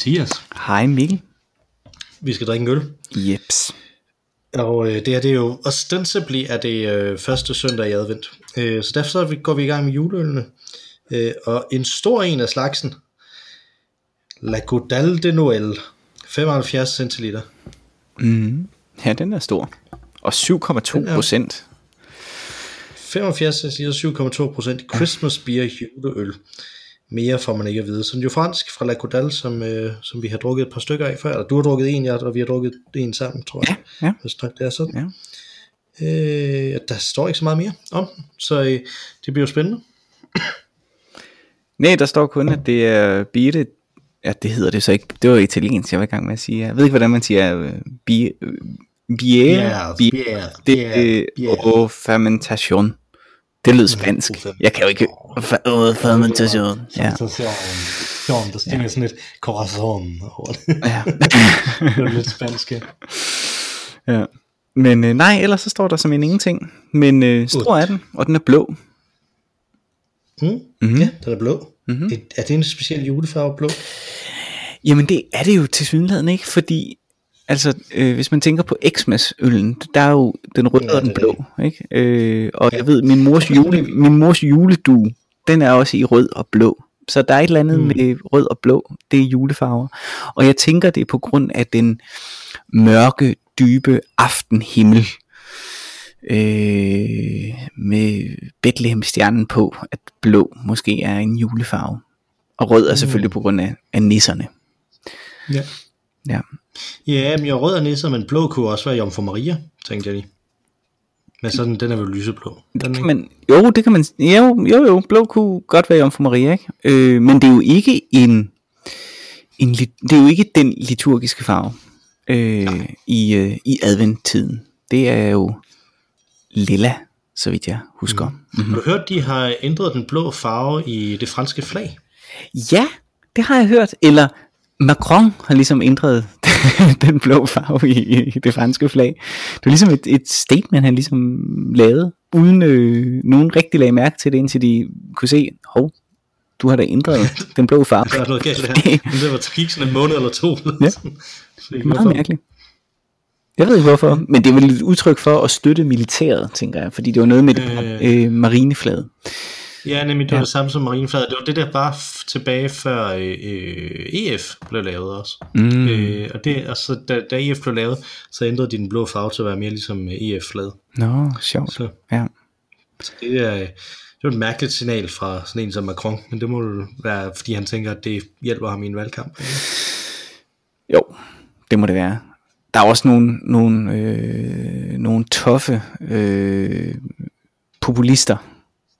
Hej Mathias. Hej Mikkel. Vi skal drikke en øl. Jeps. Og øh, det er det jo ostensibly er det øh, første søndag i advent. Øh, så derfor så går vi i gang med juleølene. Øh, og en stor en af slagsen. La Godal de Noël. 75 centiliter. Mm. Ja, den er stor. Og 7,2 procent. 75 centiliter, 7,2 procent. Christmas beer juleøl. Mere får man ikke at vide. Så den er jo fransk fra La Godal, som, øh, som vi har drukket et par stykker af før. Eller du har drukket en, ja, og vi har drukket en sammen, tror jeg. Ja, ja. Hvis nok det er sådan. Ja. Øh, der står ikke så meget mere om så øh, det bliver jo spændende. Nej, der står kun, at det er Birte. Ja, det hedder det så ikke. Det var italiensk, jeg var i gang med at sige. Jeg ved ikke, hvordan man siger. Bi- Biere. Biere, Biere. biere, Det er fermentation. Det lød spansk. Jeg kan jo ikke... Fermentation. Ja. Sensation. Der stinger sådan et corazon over det. ja. det er lidt spansk. ja. ja. Men øh, nej, ellers så står der som en ingenting. Men øh, stor er den, og den er blå. Mm. Mhm. Mm-hmm. Ja, den er blå. Mm-hmm. Er det en speciel julefarve blå? Jamen det er det jo til synligheden ikke, fordi altså øh, hvis man tænker på Xmas-øllen, der er jo den røde Ja, og den blå, ikke? Øh, og jeg ved, min mors, jule, min mors juledue, den er også i rød og blå. Så der er et eller andet mm. med rød og blå, det er julefarver. Og jeg tænker, det er på grund af den mørke, dybe aftenhimmel, øh, med Bethlehem-stjernen på, at blå måske er en julefarve. Og rød er selvfølgelig på grund af, af nisserne. Ja. Ja. Ja, men jeg er rød og nisser, men blå kunne også være Jomfru Maria, tænkte jeg lige. Men sådan, den er vel lyseblå. Den, kan man, jo, det kan man, jo, jo, jo, blå kunne godt være Jomfru Maria, ikke? Øh, men det er jo ikke en, en, det er jo ikke den liturgiske farve øh, i, øh, i adventtiden. Det er jo lilla, så vidt jeg husker. Mm. Har du hørt, de har ændret den blå farve i det franske flag? Ja, det har jeg hørt. Eller Macron har ligesom ændret den blå farve i, i det franske flag. Det var ligesom et, et statement, han ligesom lavede, uden øh, nogen rigtig lagde mærke til det, indtil de kunne se, hov, du har da ændret den blå farve. Der er noget galt her. Men det var der gik sådan en måned eller to. Ja. Fordi, Meget mærkeligt. Jeg ved ikke hvorfor, men det er vel et udtryk for at støtte militæret, tænker jeg, fordi det var noget med det Øh. øh, marineflaget. Ja, nemlig det var Ja. det samme som marineflaget. Det var det, der var tilbage før øh, øh, EF blev lavet også. Mm. Øh, og det, altså, da, da EF blev lavet, så ændrede de den blå farve til at være mere ligesom øh, EF-flaget. Nå, sjovt. Så Ja. så det er, det er jo et mærkeligt signal fra sådan en som Macron, men det må jo være, fordi han tænker, at det hjælper ham i en valgkamp. ikke? Jo, det må det være. Der er også nogle, nogle, øh, nogle toffe øh, populister,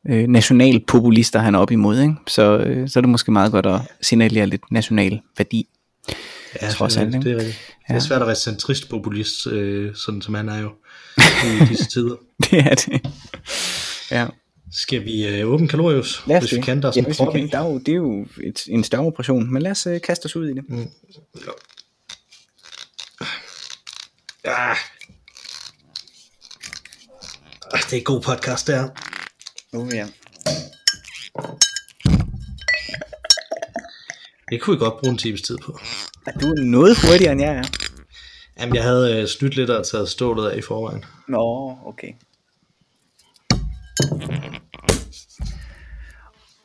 øh, nationalpopulister, han er op imod, ikke? Så, øh, så er det måske meget godt at signalere lidt national værdi. Ja, Trods det, er alt, det er. Det er Ja. svært at være centrist populist, øh, sådan som han er jo i disse tider. Det er det. Ja. Skal vi øh, åbne kalorius, Lad os hvis vi kan, der er ja, hvis vi kan. Der er jo, det er jo et, en større operation, men lad os øh, kaste os ud i det. Mm. Ah. Ah, Det er en god podcast, der. Oh, ja. Det kunne vi godt bruge en times tid på. Du er noget hurtigere, end jeg er. Jamen, jeg havde øh, snydt lidt og taget stålet af i forvejen. Nå, okay.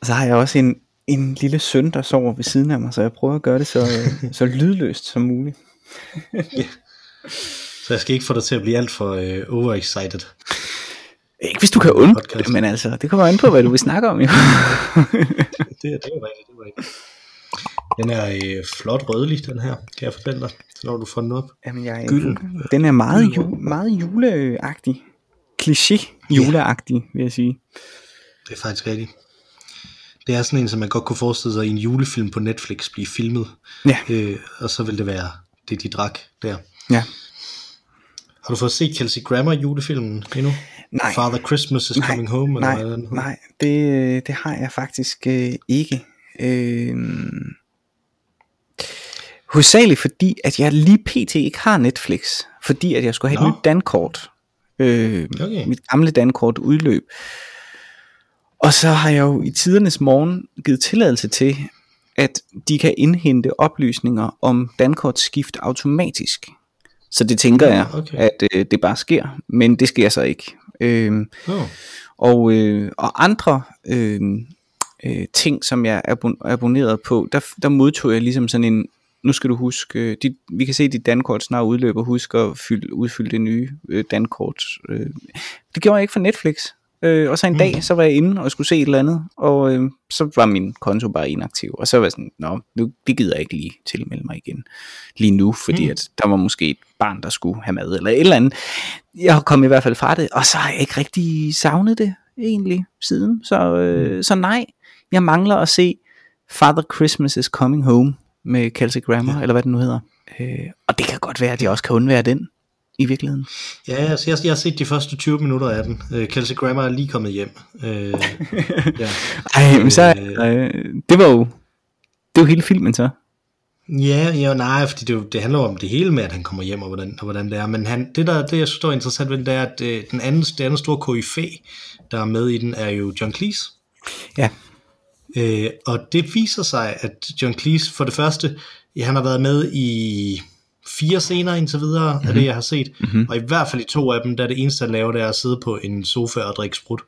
Og så har jeg også en, en lille søn, der sover ved siden af mig, så jeg prøver at gøre det så, øh, så lydløst som muligt. Så jeg skal ikke få dig til at blive alt for øh, overexcited. Ikke hvis du kan undgå det, men altså, det kommer an på, hvad du vil snakke om, jo. Det, det er jo rigtigt, det er rigtigt. Den er øh, flot rødlig, den her, kan jeg fortælle dig, når du får den op. Jamen, jeg, Gylden. den er meget, ju, meget juleagtig. Kliché juleagtig, vil jeg sige. Det er faktisk rigtigt. Det er sådan en, som man godt kunne forestille sig i en julefilm på Netflix blive filmet. Ja. Øh, og så vil det være det, de drak der. Ja. Har du fået set Kelsey Grammer julefilmen endnu? Nej. Father Christmas is coming home? nej, eller hvad den hedder? nej, det, det har jeg faktisk øh, ikke. Øh, hovedsageligt fordi, at jeg lige pt. ikke har Netflix, fordi at jeg skulle have Nå. et nyt dankort. Øh, Okay. Mit gamle dankort udløb. Og så har jeg jo i tidernes morgen givet tilladelse til, at de kan indhente oplysninger om dankortskift automatisk. Så det tænker jeg, okay. at øh, det bare sker, men det sker så ikke. Øh, Oh. og, øh, og andre øh, øh, ting, som jeg er abon- abonneret på, der, der modtog jeg ligesom sådan en, nu skal du huske, øh, dit, vi kan se, at dit dankort snart udløber, husk at fylde, udfylde det nye øh, dankort. Øh. Det gjorde jeg ikke for Netflix. Øh, og så en Mm. dag, så var jeg inde og skulle se et eller andet, og øh, så var min konto bare inaktiv. Og så var jeg sådan, nå, nu, det gider jeg ikke lige tilmelde mig igen lige nu, fordi Mm. at der var måske et barn, der skulle have mad, eller et eller andet. Jeg har kommet i hvert fald fra det, og så har jeg ikke rigtig savnet det egentlig siden. Så, øh, så nej, jeg mangler at se Father Christmas is Coming Home med Kelsey Grammer, ja. eller hvad den nu hedder. Øh, og det kan godt være, at jeg også kan undvære den i virkeligheden. Ja, altså, jeg, jeg har set de første 20 minutter af den. Øh, Kelsey Grammer er lige kommet hjem. Øh, ja. Ej, men så, øh, det var jo, det var hele filmen så. Ja, ja, nej, fordi det, er jo- det handler jo om det hele med, at han kommer hjem, og hvordan, og hvordan det er. Men han, det, der, det, jeg synes, der er interessant ved det er, at øh, den anden, det andet store KIF, der er med i den, er jo John Cleese. Ja. Øh, og det viser sig, at John Cleese, for det første, ja, han har været med i fire scener indtil videre, mm-hmm. af det, jeg har set. Mm-hmm. Og i hvert fald i to af dem, der er det eneste, han laver, det er at sidde på en sofa og drikke sprut.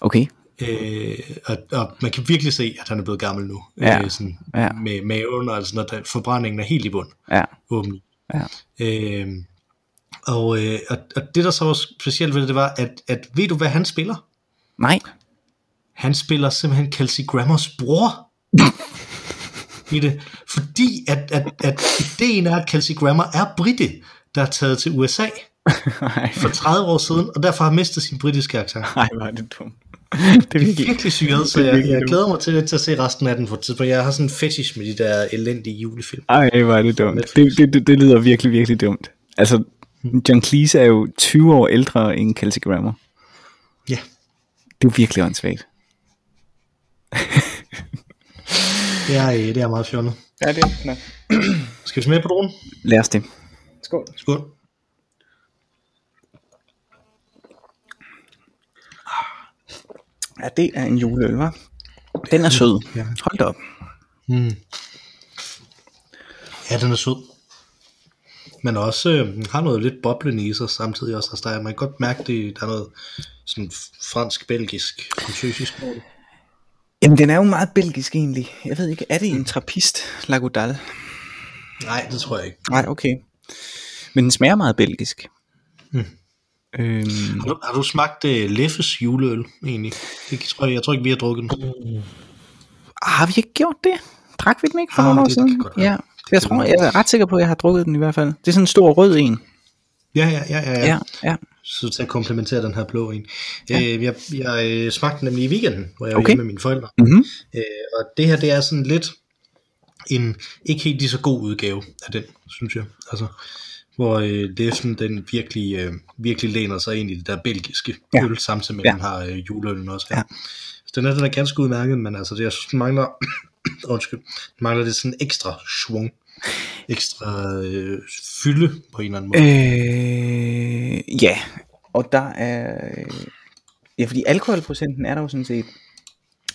Okay. Øh, og, og man kan virkelig se, at han er blevet gammel nu. Ja. Øh, sådan, Ja. Med maven og altså, når der, forbrændingen er helt i bund. Ja. Åben. Ja. Øh, og, øh, og, og det der så var specielt ved det, det var, at, at ved du, hvad han spiller? Nej. Han spiller simpelthen Kelsey Grammers bror. i det. Fordi at, at, at ideen er, at Kelsey Grammer er britte, der er taget til USA Nej, for 30 år siden, og derfor har mistet sin britiske accent. nej, hvor er det dumt. det er virkelig. virkelig syret, så jeg, jeg glæder mig til, til at se resten af den for et tidspunkt. Jeg har sådan en fetish med de der elendige julefilm. Ej, hvor er det dumt. Det, det, det, det lyder virkelig, virkelig dumt. Altså, John Cleese er jo 20 år ældre end Kelsey Grammer. Ja. Det er virkelig åndssvagt. Ja, øh, det er meget fjollet. Ja, det er. Skal vi smage på dronen? Lad os det. Skål. Skål. Ja, det er en juleøl, hva'? Den er sød. Ja. Hold da op. Mm. Ja, den er sød. Men også øh, har noget lidt boblende i sig samtidig også. Altså, der er, man kan godt mærke, det, der er noget sådan fransk-belgisk, fransysisk over det. Jamen, den er jo meget belgisk egentlig. Jeg ved ikke, er det en trappist, Lagudal? Nej, det tror jeg ikke. Nej, okay. Men den smager meget belgisk. Mm. Øhm, Har du, har du smagt uh, Leffes juleøl, egentlig? Det tror jeg, jeg tror ikke, vi har drukket den. har vi ikke gjort det? Drak vi den ikke for Ah, nogle år det siden? være. Ja, jeg tror, jeg er ret sikker på, at jeg har drukket den i hvert fald. Det er sådan en stor rød en. Ja, ja, ja, ja. ja. Ja. Så til at komplementere den her blå en. Ja. Øh, jeg jeg øh, smagte den nemlig i weekenden, hvor jeg var Okay. hjemme med mine forældre. Mm-hmm. Øh, og det her, det er sådan lidt en ikke helt lige så god udgave af den, synes jeg. Altså, hvor øh, Leffen, den virkelig, øh, virkelig læner sig ind i det der belgiske Ja. øl, samtidig med, Ja. den har øh, juleøllen også her. Ja. Så den er, den er ganske udmærket, men altså, det, jeg synes, den mangler, undskyld, den mangler det sådan ekstra schwung, ekstra øh, fylde på en eller anden måde. Øh, ja, og der er... Ja, fordi alkoholprocenten er der jo sådan set...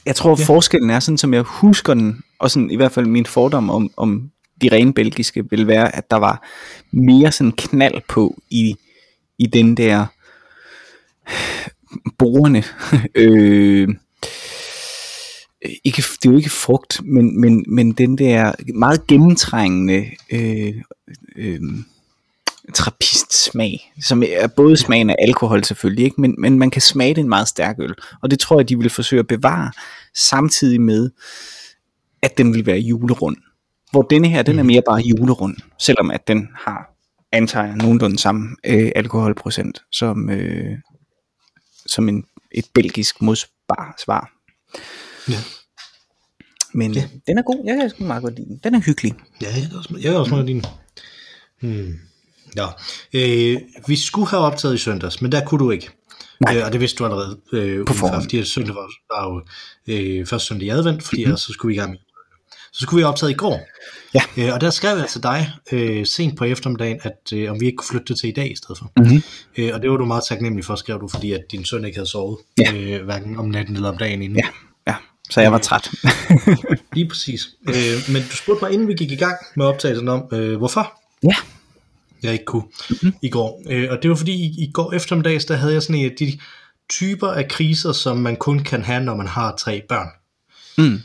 Jeg tror, ja. forskellen er sådan, som jeg husker den, og sådan i hvert fald min fordom om, om de rene belgiske, vil være, at der var mere sådan knald på i, i den der borerne. øh, ikke, det er jo ikke frugt, men, men, men den der meget gennemtrængende øh, øh, trappist-smag, som er både smagen af alkohol selvfølgelig, ikke? Men, men man kan smage den meget stærk øl, og det tror jeg, de vil forsøge at bevare, samtidig med, at den vil være julerund. Hvor denne her, den er mere bare julerund, selvom at den har, antager jeg, nogenlunde samme øh, alkoholprocent, som, øh, som en, et belgisk modsvar svar. Ja. Men ja. den er god, jeg kan sgu meget godt lide den. Den er hyggelig. Ja, jeg kan også, jeg også smage din. Hmm. Ja. Øh, vi skulle have optaget i søndags, men der kunne du ikke. Nej. Øh, og det vidste du allerede øh, På forhånd. fordi søndag var, var jo øh, første søndag i advent, fordi Mhm. mm-hmm. ellers så skulle vi i gang med. Så skulle vi have optaget i går. Ja. Øh, og der skrev jeg til dig øh, sent på eftermiddagen, at øh, om vi ikke kunne flytte det til i dag i stedet for. Mm-hmm. Øh, og det var du meget taknemmelig for, skrev du, fordi at din søn ikke havde sovet, Ja. øh, hverken om natten eller om dagen inden. Ja. Så jeg var træt. Lige præcis. Øh, men du spurgte mig, inden vi gik i gang med optagelsen om, øh, hvorfor ja, jeg ikke kunne mm-hmm. i går. Øh, og det var fordi, i, i går eftermiddags, der havde jeg sådan en af de typer af kriser, som man kun kan have, når man har tre børn. mm.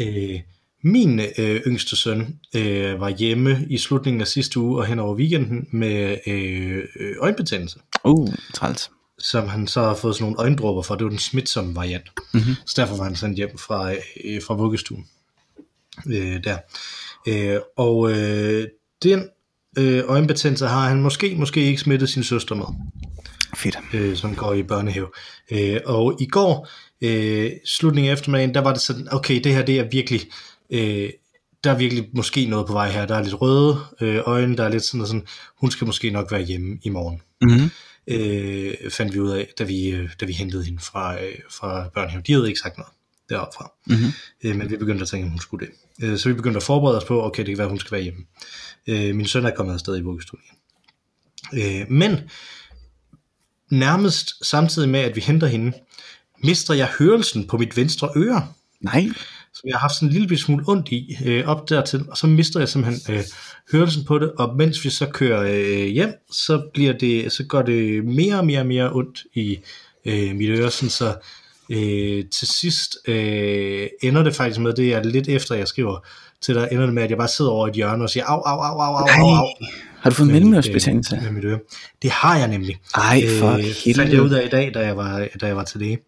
Øh, min øh, yngste søn øh, var hjemme i slutningen af sidste uge og hen over weekenden med øh, øh, øjenbetændelse, uh, træls. Som han så har fået sådan nogle øjendråber for. Det var den smitsomme variant. Mm-hmm. Så derfor var han sendt hjem fra, øh, fra vuggestuen øh, der. Øh, og øh, den øh, øjenbetændelse har han måske, måske ikke smittet sin søster med Fedt. øh, som går i børnehave. Øh, og i går, øh, slutningen af eftermiddagen, der var det sådan, okay, det her det er virkelig, øh, der er virkelig måske noget på vej her. Der er lidt røde øh, øjne, der er lidt sådan, sådan, hun skal måske nok være hjemme i morgen. Mm-hmm. Øh, fandt vi ud af, da vi, øh, da vi hentede hende fra, øh, fra børnehave. De havde ikke sagt noget deroppe fra. Mm-hmm. Øh, men vi begyndte at tænke, at hun skulle det. Øh, så vi begyndte at forberede os på, okay, det kan være, at hun skal være hjemme. Øh, min søn er kommet afsted i vuggestuen. Øh, men nærmest samtidig med, at vi henter hende, mister jeg hørelsen på mit venstre øre, Nej. Som jeg har haft sådan en lille smule ondt i øh, op dertil, og så mister jeg simpelthen øh, hørelsen på det, og mens vi så kører øh, hjem, så bliver det, så går det mere og mere og mere ondt i øh, mit øre, sådan så øh, til sidst øh, ender det faktisk med, det er lidt efter jeg skriver til dig, ender det med, at jeg bare sidder over i et hjørne og siger, au, au, au, au, au, au, au Har du fået mellemørsbetændelse? øh, med mit øre. Det har jeg nemlig. Ej, for øh, fandt jeg ud helvede. af i dag, da jeg var, da jeg var til læge.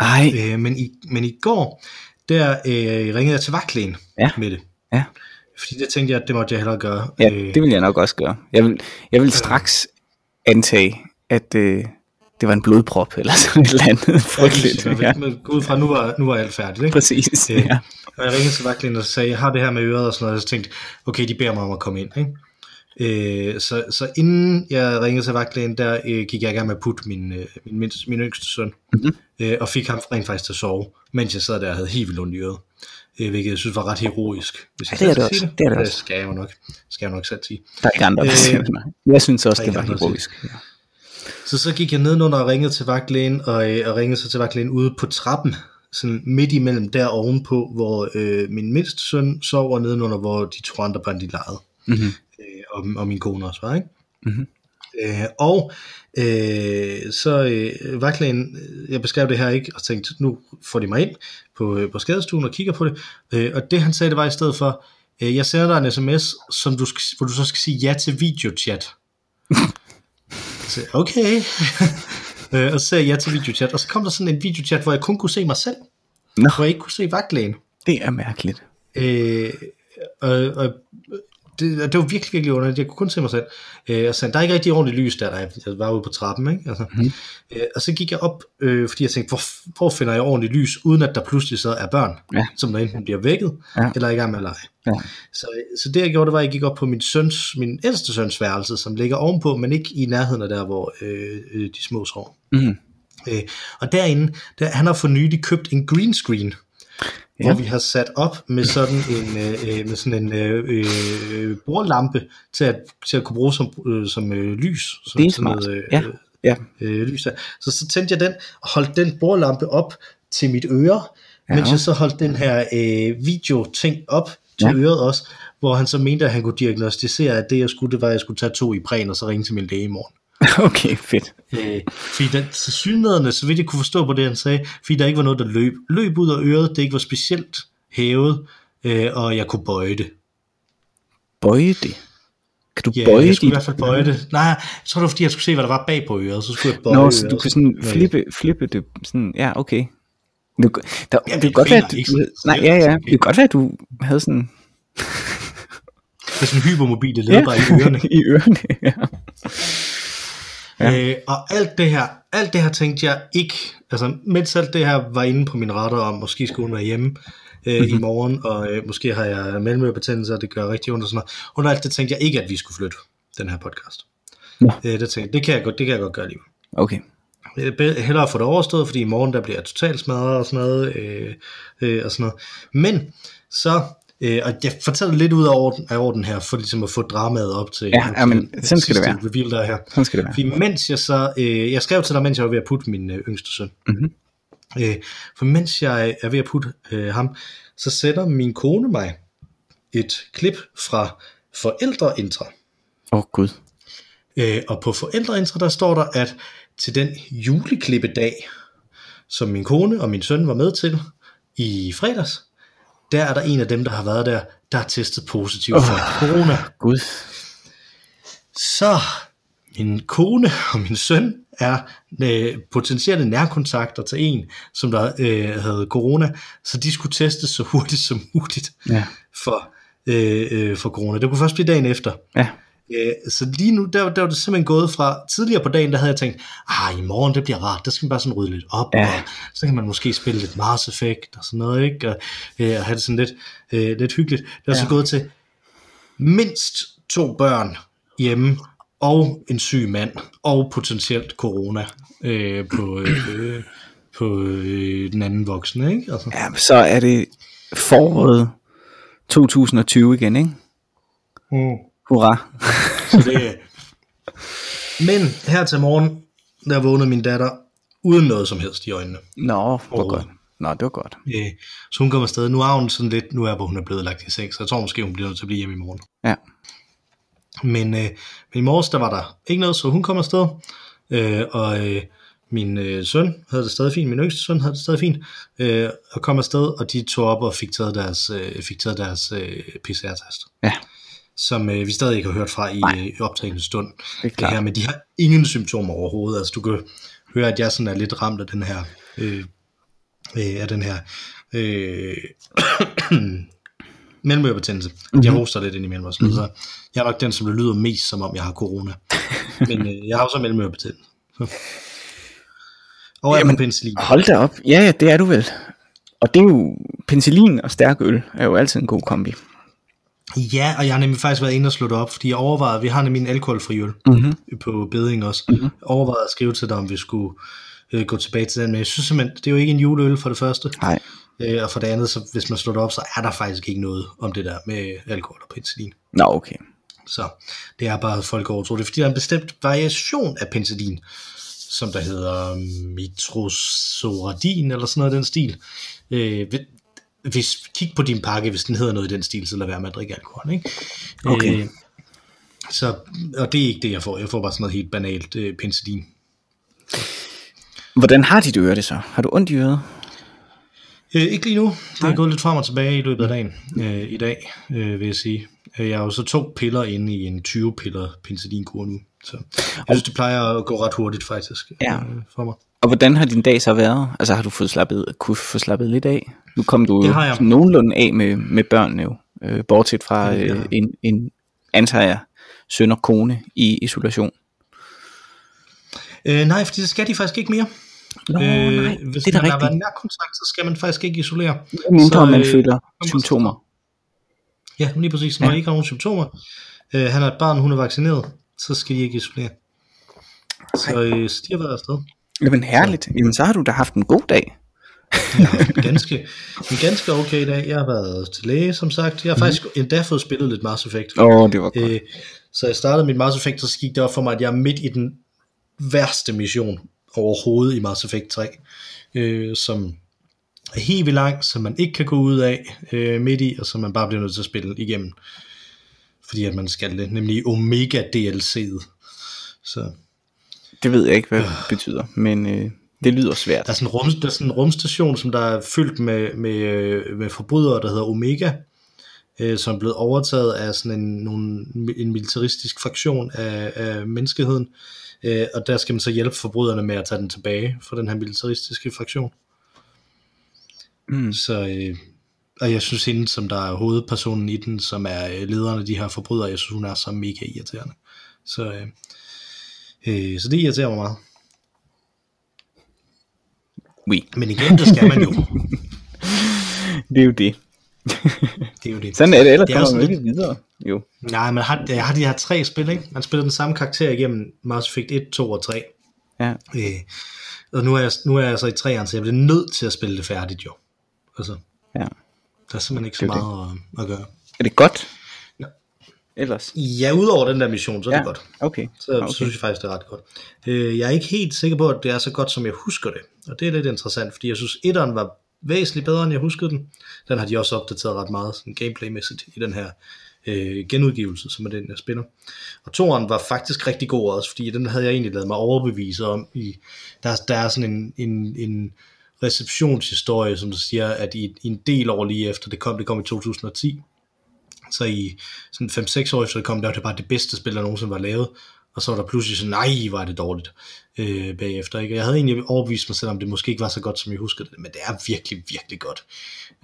Ej, Øh, men, i, men i går, der øh, ringede jeg til vagtlægen Ja. med det. ja. Fordi det tænkte jeg, at det måtte jeg hellere gøre. Ja, Øh, det vil jeg nok også gøre. Jeg vil, jeg vil straks antage, at øh, det var en blodprop eller sådan et eller andet frygteligt. Ja, Ja, men ud fra, nu var, nu var alt færdigt. Ikke? præcis. Øh, Ja. Og jeg ringede til vagtlægen og sagde, jeg har det her med øret og sådan noget, og så tænkte, okay, de beder mig om at komme ind. Ikke? Øh, så, så inden jeg ringede til vagtlægen, der øh, gik jeg i gang med at putte min, øh, min, mindste, min yngste søn, Mhm. øh, og fik ham rent faktisk til at sove, mens jeg sad der og havde helt vildt ondt i øret. Øh, hvilket jeg synes var ret heroisk. Hvis Ja, jeg det er det skal også. sige Det er det det også. skal jeg jo nok, skal jeg nok selv sige. Der er ikke andre, Øh, det. Jeg synes også, det var heroisk. Ja. Så så gik jeg nedenunder og ringede til vagtlægen, og, øh, og ringede så til vagtlægen ude på trappen, sådan midt imellem der ovenpå, hvor øh, min mindste søn sover nedenunder, hvor de to andre børn de legede, Mm-hmm. Og, og min kone også var, ikke? Mhm. Øh, og øh, så øh, vagtlægen, jeg beskrev det her ikke, og tænkte, nu får de mig ind på, øh, på skadestuen og kigger på det, øh, og det han sagde, det var i stedet for, øh, jeg sender dig en sms, som du skal, hvor du så skal sige ja til videochat. Så, okay. øh, og så sagde jeg ja til videochat, og så kom der sådan en videochat, hvor jeg kun kunne se mig selv, Nå, hvor jeg ikke kunne se vagtlægen. det er mærkeligt. Øh, og, og det, det var virkelig, virkelig underligt. Jeg kunne kun se mig selv. Øh, og så der er ikke rigtig ordentligt lys der, da jeg var ude på trappen. Ikke? Altså, Mhm. øh, og så gik jeg op, øh, fordi jeg tænkte, hvor, hvor finder jeg ordentligt lys, uden at der pludselig så er børn, Ja. som der enten bliver vækket, Ja. eller er i gang med at lege. Ja. Så, så det jeg gjorde, det var, at jeg gik op på min søns, min ældste søns værelse, som ligger ovenpå, men ikke i nærheden af der, hvor øh, øh, de små sover. Mm. Øh, og derinde, der, han har for nylig købt en green screen, ja. hvor vi har sat op med sådan en, øh, øh, med sådan en øh, øh, bordlampe til at, til at kunne bruge som, øh, som øh, lys. Som Det er sådan smart. Noget, øh, Ja. Ja. øh, lys der. Så, så tændte jeg den og holdt den bordlampe op til mit øre, ja. mens jeg så holdt den her øh, video-ting op til ja. øret også, hvor han så mente, at han kunne diagnostisere, at det jeg skulle, det var, at jeg skulle tage to i præn og så ringe til min læge i morgen. Okay, fedt. Øh, fordi den til synligheden, så vidt jeg kunne forstå på det, han sagde, fordi der ikke var noget, der løb, løb ud af øret, det ikke var specielt hævet, øh, og jeg kunne bøje det. Bøje det. Kan du Ja, bøje jeg skulle dit- i hvert fald bøje det. Nej, jeg tror det var, fordi jeg skulle se, hvad der var bag på øret, så skulle jeg bøje Nå, så øret. du kan sådan med- flippe, flippe det sådan, ja, okay. Du, der, Ja, det det kan godt være, at du, ikke, så nej, det er ja, ja, det kan godt være, at du havde sådan, Med sådan en hypermobile ledbar i ørerne. i ørerne, ja. Ja. Øh, og alt det her, alt det her tænkte jeg ikke, altså mens alt det her var inde på min radar om, måske skulle hun være hjemme øh, Mhm. mm-hmm. i morgen, og øh, måske har jeg mellemørebetændelse, og det gør rigtig ondt og sådan noget. Under alt det tænkte jeg ikke, at vi skulle flytte den her podcast. Nå. Øh, det tænkte det kan jeg godt, det kan jeg godt gøre alligevel. Okay. Er bedre- hellere få det overstået, fordi i morgen der bliver jeg totalt smadret og sådan noget. Øh, øh, og sådan noget. Men så, øh, og jeg fortæller lidt ud af orden, af orden her, for ligesom at få dramaet op til Ja, ja, men til sådan skal det være. reveal der er her. Sådan skal det være. Fordi mens jeg så, øh, jeg skrev til dig, mens jeg var ved at putte min øh, yngste søn. Mhm. Øh, for mens jeg er ved at putte øh, ham, så sætter min kone mig et klip fra forældreintra. Åh oh, gud. Øh, og på forældreintra, der står der, at til den juleklippedag, som min kone og min søn var med til i fredags, der er der en af dem, der har været der, der har testet positiv for corona. Gud. Så min kone og min søn er øh, potentielle nærkontakter til en, som der øh, havde corona, så de skulle testes så hurtigt som muligt Ja. for, øh, øh, for corona. Det kunne først blive dagen efter. Ja. Øh, så lige nu, der, der var det simpelthen gået fra tidligere på dagen, der havde jeg tænkt, ah, i morgen, det bliver rart, der skal man bare sådan rydde lidt op, Ja. og så kan man måske spille lidt Mars Effect og sådan noget, ikke? Og, øh, og have det sådan lidt, øh, lidt hyggeligt. Det er ja. så gået til mindst to børn hjemme, og en syg mand, og potentielt corona øh, på, øh, på øh, den anden voksne, ikke? Altså. ja, så er det foråret 2020 igen, ikke? Mm. Hurra. Så det, men her til morgen, der vågnede min datter uden noget som helst i øjnene. Nå, hvor Overhovedet. godt. Nå, det var godt. Øh, Så hun kommer afsted. Nu er hun sådan lidt, nu er hvor hun er blevet lagt i seng, så jeg tror måske, hun bliver nødt til at blive hjemme i morgen. Ja. Men, øh, men i morges, der var der ikke noget, så hun kom afsted. Øh, og øh, min øh, søn havde det stadig fint, min yngste søn havde det stadig fint, øh, og kom afsted, og de tog op og fik taget deres, øh, fik taget deres øh, PCR-test. Ja. Som øh, vi stadig ikke har hørt fra i, Nej. øh, i optagende stund. Det er det her, men de har ingen symptomer overhovedet. Altså du kan høre, at jeg sådan er lidt ramt af den her, øh, øh, af den her øh, mellemørebetændelse. Mm-hmm. Jeg hoster lidt ind imellem og sådan mm-hmm. så jeg er nok den, som det lyder mest som om, jeg har corona. men øh, jeg har jo så mellemørebetændelse. Og jeg er Jamen, penicillin. Hold da op. Ja, ja, det er du vel. Og det er jo, penicillin og stærk øl er jo altid en god kombi. Ja, og jeg har nemlig faktisk været inde og slå det op, fordi jeg overvejede, vi har nemlig en alkoholfri øl Mhm. på beding også. Mm-hmm. Overvejede at skrive til dig, om vi skulle øh, gå tilbage til den, men jeg synes simpelthen, det er jo ikke en juleøl for det første. Nej. Øh, og for det andet, så hvis man slår det op, så er der faktisk ikke noget om det der med alkohol og penicillin. Nå, okay. Så det er bare, at folk overtro det, er, fordi der er en bestemt variation af penicillin, som der hedder mitrosoradin, eller sådan noget i den stil. Øh, hvis- kig på din pakke, hvis den hedder noget i den stil, så lad være med at drikke alkohol. Ikke? Okay. Øh, så, og det er ikke det, jeg får. Jeg får bare sådan noget helt banalt øh, penicillin. Hvordan har dit øre det så? Har du ondt i øret? Øh, ikke lige nu. Det er gået lidt frem og tilbage i løbet af dagen øh, i dag, øh, vil jeg sige. Øh, Jeg har jo så to piller inde i en 20-piller penicillinkur nu. Så jeg synes, det plejer at gå ret hurtigt faktisk Ja. øh, for mig. Og hvordan har din dag så været? Altså har du fået slappet, kunne få slappet lidt af? Nu kom du Det har jeg. nogenlunde af med, med børnene jo. Øh, bortset fra øh, en, en, antager jeg, søn og kone i isolation. Øh, nej, fordi det skal de faktisk ikke mere. Nå, øh, nej, hvis det er man har været nærkontakt, så skal man faktisk ikke isolere. Mindre Så, man øh, føler symptomer. Ja, lige præcis. Når Ja. ikke har nogen symptomer. Øh, han er et barn, hun er vaccineret, så skal de ikke isolere. Så, øh, så de har været afsted. Jamen herligt. Jamen så har du da haft en god dag. Jeg har haft en ganske, en ganske okay dag. Jeg har været til læge, som sagt. Jeg har faktisk endda fået spillet lidt Mass Effect. Åh, oh, det var godt. Øh, så jeg startede mit Mass Effect, og så gik det op for mig, at jeg er midt i den værste mission overhovedet i Mass Effect 3, øh, som er helt vildt lang, som man ikke kan gå ud af øh, midt i, og som man bare bliver nødt til at spille igennem, fordi at man skal det, nemlig Omega DLC'et. Så Det ved jeg ikke, hvad det betyder, men øh, det lyder svært. der er sådan en, rum, der er sådan en rumstation, som der er fyldt med, med, øh, med forbrydere, der hedder Omega, øh, som er blevet overtaget af sådan en, nogle, en militaristisk fraktion af, af menneskeheden, øh, og der skal man så hjælpe forbryderne med at tage den tilbage fra den her militaristiske fraktion. Mm. Så, øh, og jeg synes hende, som der er hovedpersonen i den, som er øh, lederen af de her forbrydere, jeg synes hun er så mega irriterende. Så, øh, øh, så det irriterer mig meget. Oui. Men igen, det skal man jo. Det er jo det. Det er jo det. Sådan er det, ellers Det er kommer man ikke videre. Jo. Nej, man har, jeg har de her tre spil, ikke? Man spiller den samme karakter igennem Mass Effect 1, 2 og 3. Ja. Øh, og nu er, jeg, nu er jeg så i 3'eren, så jeg bliver nødt til at spille det færdigt, jo. Altså, ja. der er simpelthen ikke så Det meget at, at gøre. Er det godt? Ja. ellers? Ja, udover den der mission, så er Ja. det godt. Okay. Så okay. synes jeg faktisk, det er ret godt. Øh, jeg er ikke helt sikker på, at det er så godt, som jeg husker det. Og det er lidt interessant, fordi jeg synes, etteren var væsentligt bedre, end jeg huskede den. Den har de også opdateret ret meget, sådan gameplaymæssigt, i den her øh, genudgivelse, som er den, jeg spiller. Og toeren var faktisk rigtig god også, fordi den havde jeg egentlig lavet mig overbevise om. I, der, der er sådan en, en, en receptionshistorie, som der siger, at i, i en del år lige efter det kom, det kom i 2010, så i sådan 5-6 år efter det kom, der var det bare det bedste spil, der nogensinde var lavet. Og så var der pludselig sådan, nej, var det dårligt øh, bagefter. Ikke? Jeg havde egentlig overbevist mig selv om, det måske ikke var så godt, som jeg husker det, men det er virkelig, virkelig godt.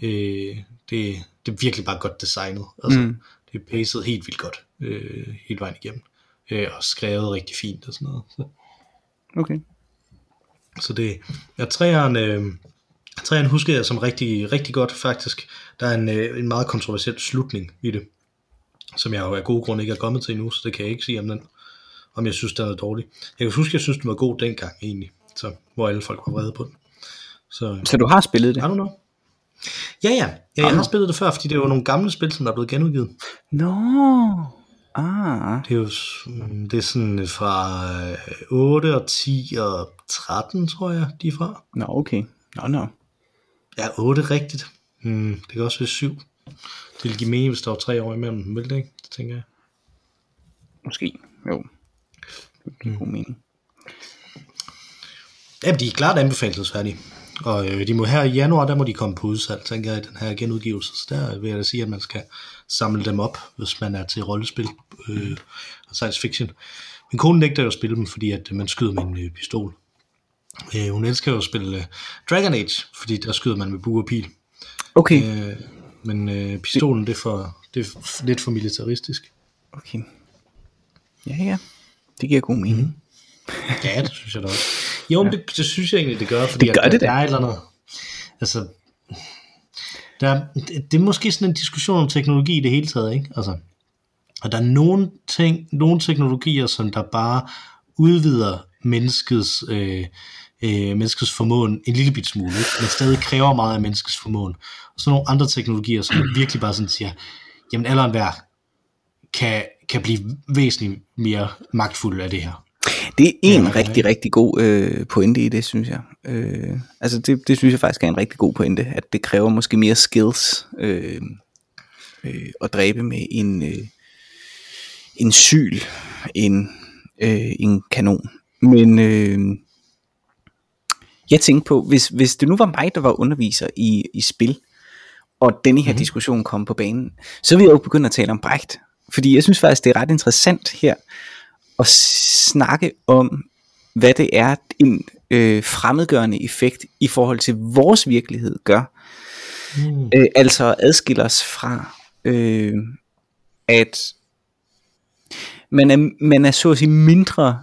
Øh, det, det er virkelig bare godt designet. Altså, mm. Det er pacet helt vildt godt, øh, hele vejen igennem. Øh, og skrevet rigtig fint og sådan noget. Så, Okay. så det, ja, træeren, øh, træeren husker jeg som rigtig, rigtig godt faktisk. Der er en, øh, en meget kontroversiel slutning i det, som jeg jo af gode grunde ikke er kommet til endnu, så det kan jeg ikke sige om den, om jeg synes, den er dårlig. Jeg kan huske, jeg synes, den var god dengang egentlig, så, hvor alle folk var vrede på den. Så, Så du har spillet det? I don't know. Ja, ja. ja jeg har spillet det før, fordi det jo nogle gamle spil, som der er blevet genudgivet. Nå. Ah. Det er jo mm, det er sådan fra øh, 8 og 10 og 13, tror jeg, de er fra. Nå, okay. Nå, nå. Ja, 8 rigtigt. Hmm, det kan også være 7. Det ville give mening, hvis der var 3 år imellem dem, ville det ikke? Det tænker jeg. Måske. Jo. Det giver god mening. Ja, de er klart anbefalelsesværdige. Og øh, de må her i januar, der må de komme på udsalg, tænker jeg, i den her genudgivelse. Så der vil jeg da sige, at man skal samle dem op, hvis man er til rollespil øh, og science fiction. Min kone nægter jo at spille dem, fordi at man skyder med en øh, pistol. Øh, hun elsker jo at spille øh, Dragon Age, fordi der skyder man med bue og pil. Okay. Øh, men øh, pistolen, det er, for, det er lidt for militaristisk. Okay. Ja, ja. Det giver god mening. Mhm. Ja, det synes jeg da også. Jo, men det, det synes jeg egentlig, det gør, fordi Det gør at, det der, der er et eller andet... Altså, der, det, det er måske sådan en diskussion om teknologi i det hele taget, ikke? Altså, og der er nogle ting, nogle teknologier, som der bare udvider menneskets, øh, øh, menneskets formåen en lille bit smule, ikke? men stadig kræver meget af menneskets formåen. Og så nogle andre teknologier, som virkelig bare sådan siger, jamen alderen hver kan, kan blive væsentligt mere magtfuld af det her. Det er en Ja, rigtig, rigtig god øh, pointe i det, synes jeg. Øh, altså det, det synes jeg faktisk er en rigtig god pointe, at det kræver måske mere skills øh, øh, at dræbe med en, øh, en syl, en, øh, en kanon. Men øh, jeg tænkte på, hvis, hvis det nu var mig, der var underviser i, i spil, og denne her mm-hmm. diskussion kom på banen, så vil jeg jo begynde at tale om Brecht. Fordi jeg synes faktisk, det er ret interessant her, at snakke om, hvad det er, en øh, fremmedgørende effekt i forhold til vores virkelighed gør. Mm. Øh, altså adskiller os fra, øh, at man er, man er så at sige mindre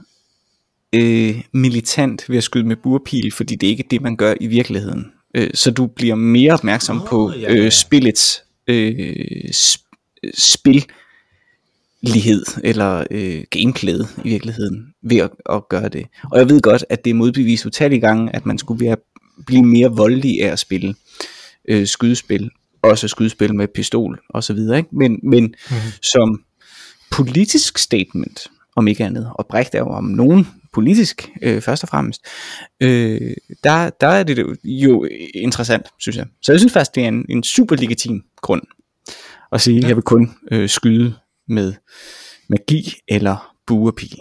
øh, militant ved at skyde med burpil, fordi det er ikke det, man gør i virkeligheden. Øh, så du bliver mere opmærksom Åh, på ja, ja, øh, spillets øh, sp- spil lighed eller øh, gameplayet i virkeligheden ved at, at gøre det. Og jeg ved godt, at det er modbevist utallige gange, at man skulle være, blive mere voldelig af at spille øh, skydespil, også skydespil med pistol og så videre, ikke? Men, men mm-hmm. som politisk statement, om ikke andet, og Brecht er jo om nogen politisk, øh, først og fremmest, øh, der, der er det jo interessant, synes jeg. Så jeg synes faktisk, det er en, en super legitim grund at sige, at jeg vil kun øh, skyde med magi eller buerpil.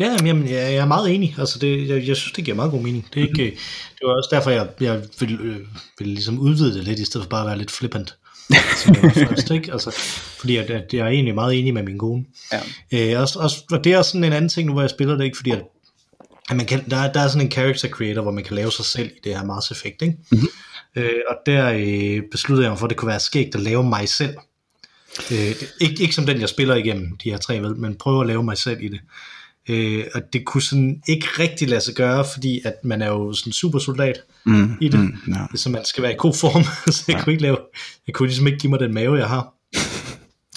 Ja, jamen, jeg jeg er meget enig. Altså, det, jeg, jeg synes, det giver meget god mening. Det, er ikke, det var også derfor, jeg, jeg vil, øh, vil ligesom udvide det lidt, i stedet for bare at være lidt flippant. Som jeg var først, ikke? Altså, fordi at, at jeg er egentlig meget enig med min kone. Ja. Øh, også, også, og det er sådan en anden ting nu, hvor jeg spiller det, ikke? Fordi at, at man kan, der, er- der er sådan en character creator, hvor man kan lave sig selv i det her Mars Effect, ikke? Mm-hmm. Øh, og der øh, besluttede jeg mig for, at det kunne være skægt at lave mig selv. Øh, det, ikke, ikke som den, jeg spiller igennem de her tre, vel, men prøve at lave mig selv i det. Øh, og det kunne sådan ikke rigtig lade sig gøre, fordi at man er jo sådan super soldat Mm, i det, mm, ja. så man skal være i god form, så jeg kunne ikke lave, jeg kunne ligesom ikke give mig den mave, jeg har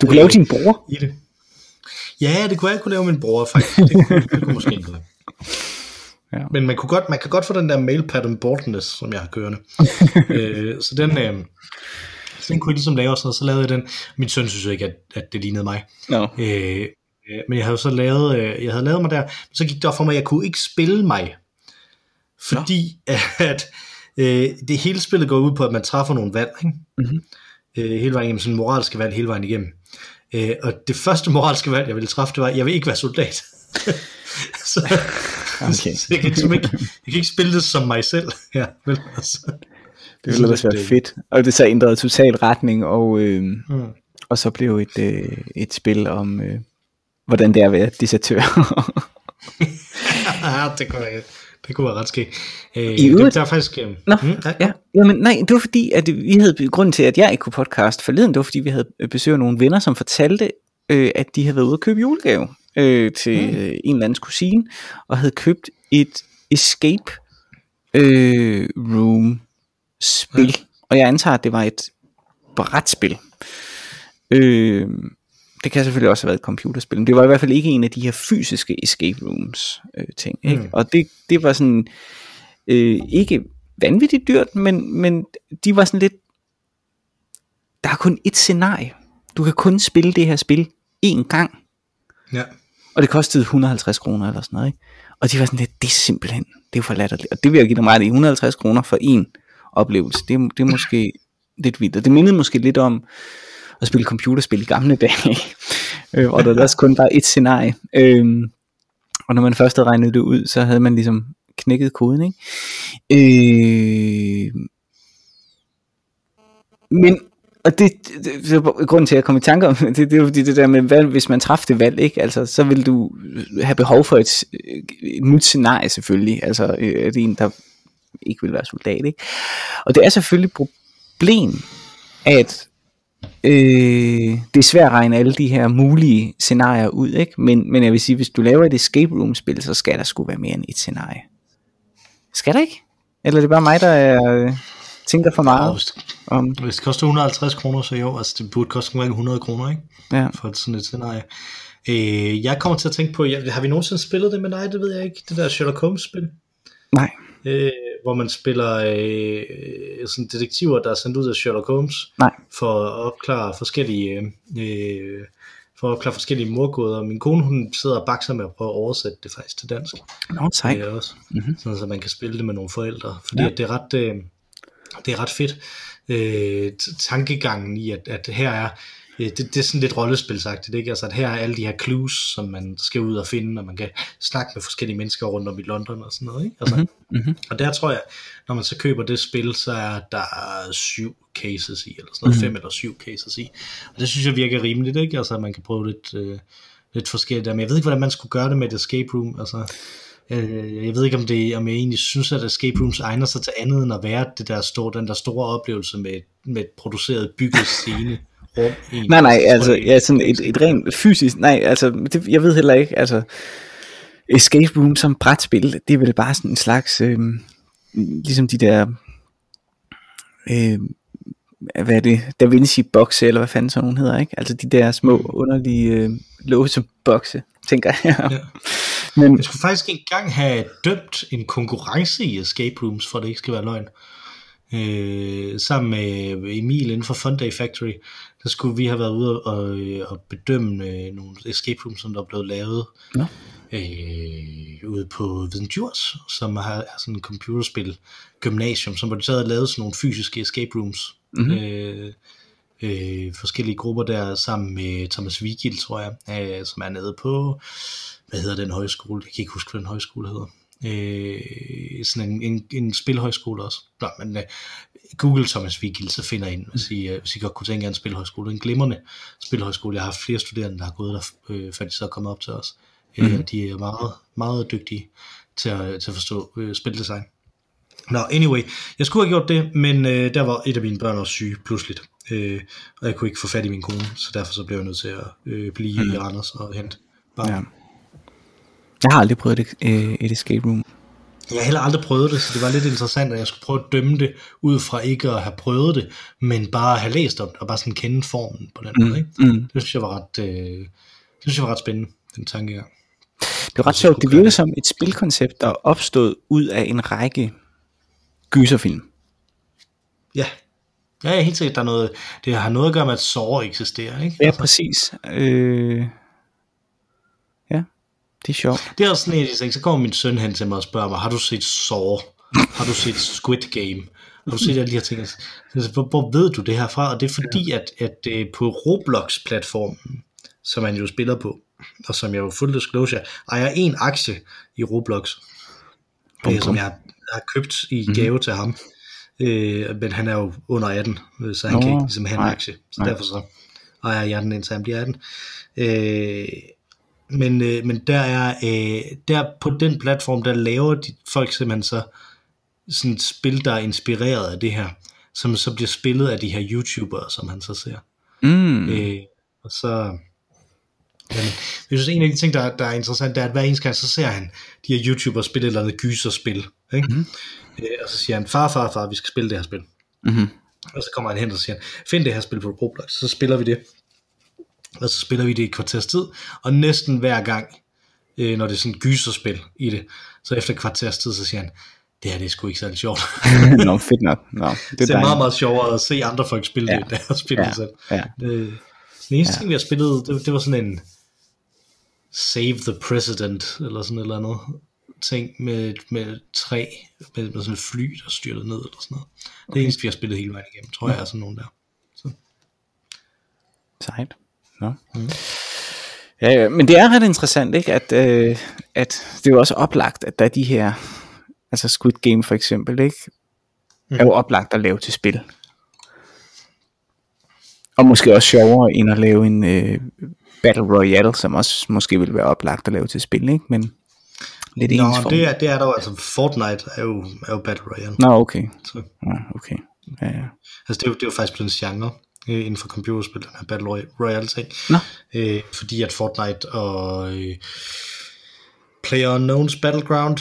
Du kan lave din bror. i det. Ja, det kunne jeg kunne lave min bror faktisk. Det kunne, det kunne måske ikke lave. Ja. Men man, kunne godt, man kan godt få den der mail pattern boardness, som jeg har kørende. øh, så den, øh, så den kunne jeg ligesom lave og sådan noget. Så lavede jeg den. Min søn synes jo ikke, at, at det lignede mig. No. Øh, øh, men jeg havde så lavet, øh, jeg havde lavet mig der, men så gik det op for mig, at jeg kunne ikke spille mig. Fordi at øh, det hele spillet går ud på, at man træffer nogle valg, ikke? Mhm. Øh, hele vejen igennem, sådan moralske valg hele vejen igennem. Øh, og det første moralske valg, jeg ville træffe, det var, at jeg vil ikke være soldat. så, Okay. så jeg, kan ikke, jeg kan ikke spille det som mig selv. Ja, vel, altså. Det ville ellers være fedt. Og det så ændrede total retning, og, øh, Mm. og så blev et, øh, et spil om, øh, hvordan det er at være desertør. ja, det kunne være, det kunne være ret skægt. Øh, I det, øvrigt- der er faktisk... Øh, Nå, mm, ja, ja. Jamen, nej, det var fordi, at vi havde, grunden til, at jeg ikke kunne podcast forleden, det var fordi, vi havde besøgt nogle venner, som fortalte, øh, at de havde været ude og købe julegave øh, til Mm. øh, en eller andens kusine, og havde købt et escape øh, room spil. Ja. Og jeg antager, at det var et brætspil. Øh, det kan selvfølgelig også have været et computerspil, men det var i hvert fald ikke en af de her fysiske escape rooms øh, ting. Ikke? Mm. Og det, det var sådan øh, ikke vanvittigt dyrt, men, men de var sådan lidt, der er kun et scenarie. Du kan kun spille det her spil én gang, ja. og det kostede 150 kroner eller sådan noget. Ikke? Og de var sådan lidt, det er simpelthen, det er for latterligt. Og det vil jeg give dem ret i, 150 kroner for en oplevelse, det, er- det er måske lidt vildt. Og det mindede måske lidt om at spille computerspil i gamle dage, øh, hvor der også kun var et scenarie. Øh, og når man først havde regnet det ud, så havde man ligesom knækket koden, ikke? Øh, men, og det, det, det, grunden til, at jeg kom i tanke om det, det er jo fordi det der med, hvad, hvis man træffede det valg, ikke? Altså, så vil du have behov for et, et nyt scenarie selvfølgelig, altså øh, er en, der ikke vil være soldat, ikke? Og det er selvfølgelig et problem, at øh, det er svært at regne alle de her mulige scenarier ud, ikke? Men, men jeg vil sige, hvis du laver et escape room spil, så skal der sgu være mere end et scenarie. Skal der ikke? Eller er det bare mig, der er, øh, tænker for meget hvis, om... hvis det koster 150 kroner, så jo, altså det burde koste omkring 100 kroner, ikke? Ja. For et sådan et scenarie. Øh, jeg kommer til at tænke på, jeg, har vi nogensinde spillet det med dig? Det ved jeg ikke. Det der Sherlock Holmes-spil. Nej. øh, hvor man spiller øh, sådan detektiver, der er sendt ud af Sherlock Holmes, Nej. for at opklare forskellige, øh, for at opklare forskellige morgåder. Min kone, hun sidder og bakser med at prøve at oversætte det faktisk til dansk. Nå, sej. Øh, også, Mhm. sådan, så man kan spille det med nogle forældre. Fordi Ja. det, er ret, øh, det er ret fedt. Øh, tankegangen i, at, at her er det, det er sådan lidt rollespilsagtigt, ikke? Altså, at her er alle de her clues, som man skal ud og finde, og man kan snakke med forskellige mennesker rundt om i London og sådan noget, ikke? Altså, Mhm. og der tror jeg, når man så køber det spil, så er der syv cases i, eller sådan noget, mm. fem eller syv cases i. Og det synes jeg virker rimeligt, ikke? Altså, at man kan prøve lidt, øh, lidt forskelligt der. Men jeg ved ikke, hvordan man skulle gøre det med et escape room. Altså, øh, jeg ved ikke, om, det, om jeg egentlig synes, at escape rooms egner sig til andet, end at være det der store, den der store oplevelse med, med et produceret bygget scene. Rum i en- Nej, nej, altså, ja, sådan et, et rent fysisk, nej, altså, det, jeg ved heller ikke, altså, Escape Room som brætspil, det er vel bare sådan en slags, øh, ligesom de der, øh, hvad er det, Da Vinci bokse, eller hvad fanden sådan nogle hedder, ikke? Altså de der små, underlige øh, låsebokse, tænker jeg. Ja. Men, Jeg skulle faktisk engang have dømt en konkurrence i escape rooms, for at det ikke skal være løgn. Øh, sammen med Emil inden for Fun Day Factory, der skulle vi have været ude og, øh, og bedømme øh, nogle escape rooms, som der er blevet lavet Nå. øh, ude på Viden Djurs, som har er sådan en computerspil gymnasium, som hvor de så havde lavet sådan nogle fysiske escape rooms. Mhm. Øh, øh, forskellige grupper der sammen med Thomas Vigil, tror jeg, øh, som er nede på, hvad hedder den højskole? Jeg kan ikke huske, hvad den højskole hedder. Øh, sådan en, en, en spilhøjskole også. Nå, men øh, Google Thomas Vigil, så finder I ind, hvis I, øh, hvis I godt kunne tænke jer en spilhøjskole. En glimrende spilhøjskole. Jeg har haft flere studerende, der har gået der, øh, før de så er kommet op til os. Mm. Øh, de er meget, meget dygtige til at, til at forstå øh, spildesign. Nå, anyway, jeg skulle have gjort det, men øh, der var et af mine børn også syge pludseligt, øh, og jeg kunne ikke få fat i min kone, så derfor så blev jeg nødt til at øh, blive mm. i Randers og hente barn. ja. Ja. jeg har aldrig prøvet et, øh, et escape room. Jeg har heller aldrig prøvet det, så det var lidt interessant, at jeg skulle prøve at dømme det ud fra ikke at have prøvet det, men bare have læst om det, og bare sådan kende formen på den måde. Ikke? Mm. Det synes jeg var ret, øh, det synes jeg var ret spændende, den tankegang. Det er ret sjovt, det virker som et spilkoncept, der er opstået ud af en række gyserfilm. Ja, Ja, helt sikkert, der er noget, det har noget at gøre med, at sår eksisterer, ikke? Ja, præcis. Øh, det er sjovt. Det er også sådan en så kommer min søn hen til mig og spørger mig, har du set Saw? Har du set Squid Game? Har du set alle de her ting? Så, hvor, hvor ved du det her fra? Og det er fordi, at, at øh, på Roblox-platformen, som han jo spiller på, og som jeg jo full disclosure, ejer en aktie i Roblox, Bum, øh, som jeg har købt i gave til ham. Øh, men han er jo under 18, øh, så han Nå, kan ikke ligesom have en nej, aktie. Så nej. derfor så ejer jeg den, indtil han bliver 18. Øh, men, øh, men der er øh, der på den platform, der laver de, folk simpelthen så sådan et spil, der er inspireret af det her, som så bliver spillet af de her YouTubere, som han så ser. Mm. Øh, og så... Men, jeg synes, en af de ting, der, der er interessant, det er, at hver eneste gang, så ser han de her YouTubere spille et eller andet gyserspil. Ikke? Mm. Øh, og så siger han, far, far, far, vi skal spille det her spil. Mm-hmm. Og så kommer han hen og siger, find det her spil på Roblox, så spiller vi det. Og så spiller vi det i et kvarters tid, og næsten hver gang, øh, når det er sådan gyserspil i det, så efter et kvarters tid, så siger han, det her det er sgu ikke særlig sjovt. Nå, fedt nok. Nå, det det er meget, meget sjovere at se andre folk spille Ja. det, end det at spille Ja. det selv. Ja. Øh, den eneste ja. ting, vi har spillet, det, det var sådan en Save the President, eller sådan et eller andet ting med, med træ, med, med sådan et fly, der styrtede ned, eller sådan noget. Det er det eneste, vi har spillet hele vejen igennem, tror jeg, er sådan nogen der. Sejt. Nå. Mm. Ja, men det er ret interessant, ikke? At, øh, at det er jo også oplagt, at der er de her, altså Squid Game for eksempel, ikke? Mm. Er jo oplagt at lave til spil. Og måske også sjovere end at lave en øh, Battle Royale, som også måske vil være oplagt at lave til spil, ikke? Men lidt Nå, ens form. det er, det er der jo, altså Fortnite er jo, er jo Battle Royale. Nå, okay. Så, Ja, okay. Ja, ja. altså det er, jo, det er jo faktisk blevet en genre øh, inden for computerspil, den her Battle Roy- Royale ting. Nå. Øh, fordi at Fortnite og øh, PlayerUnknown's Battleground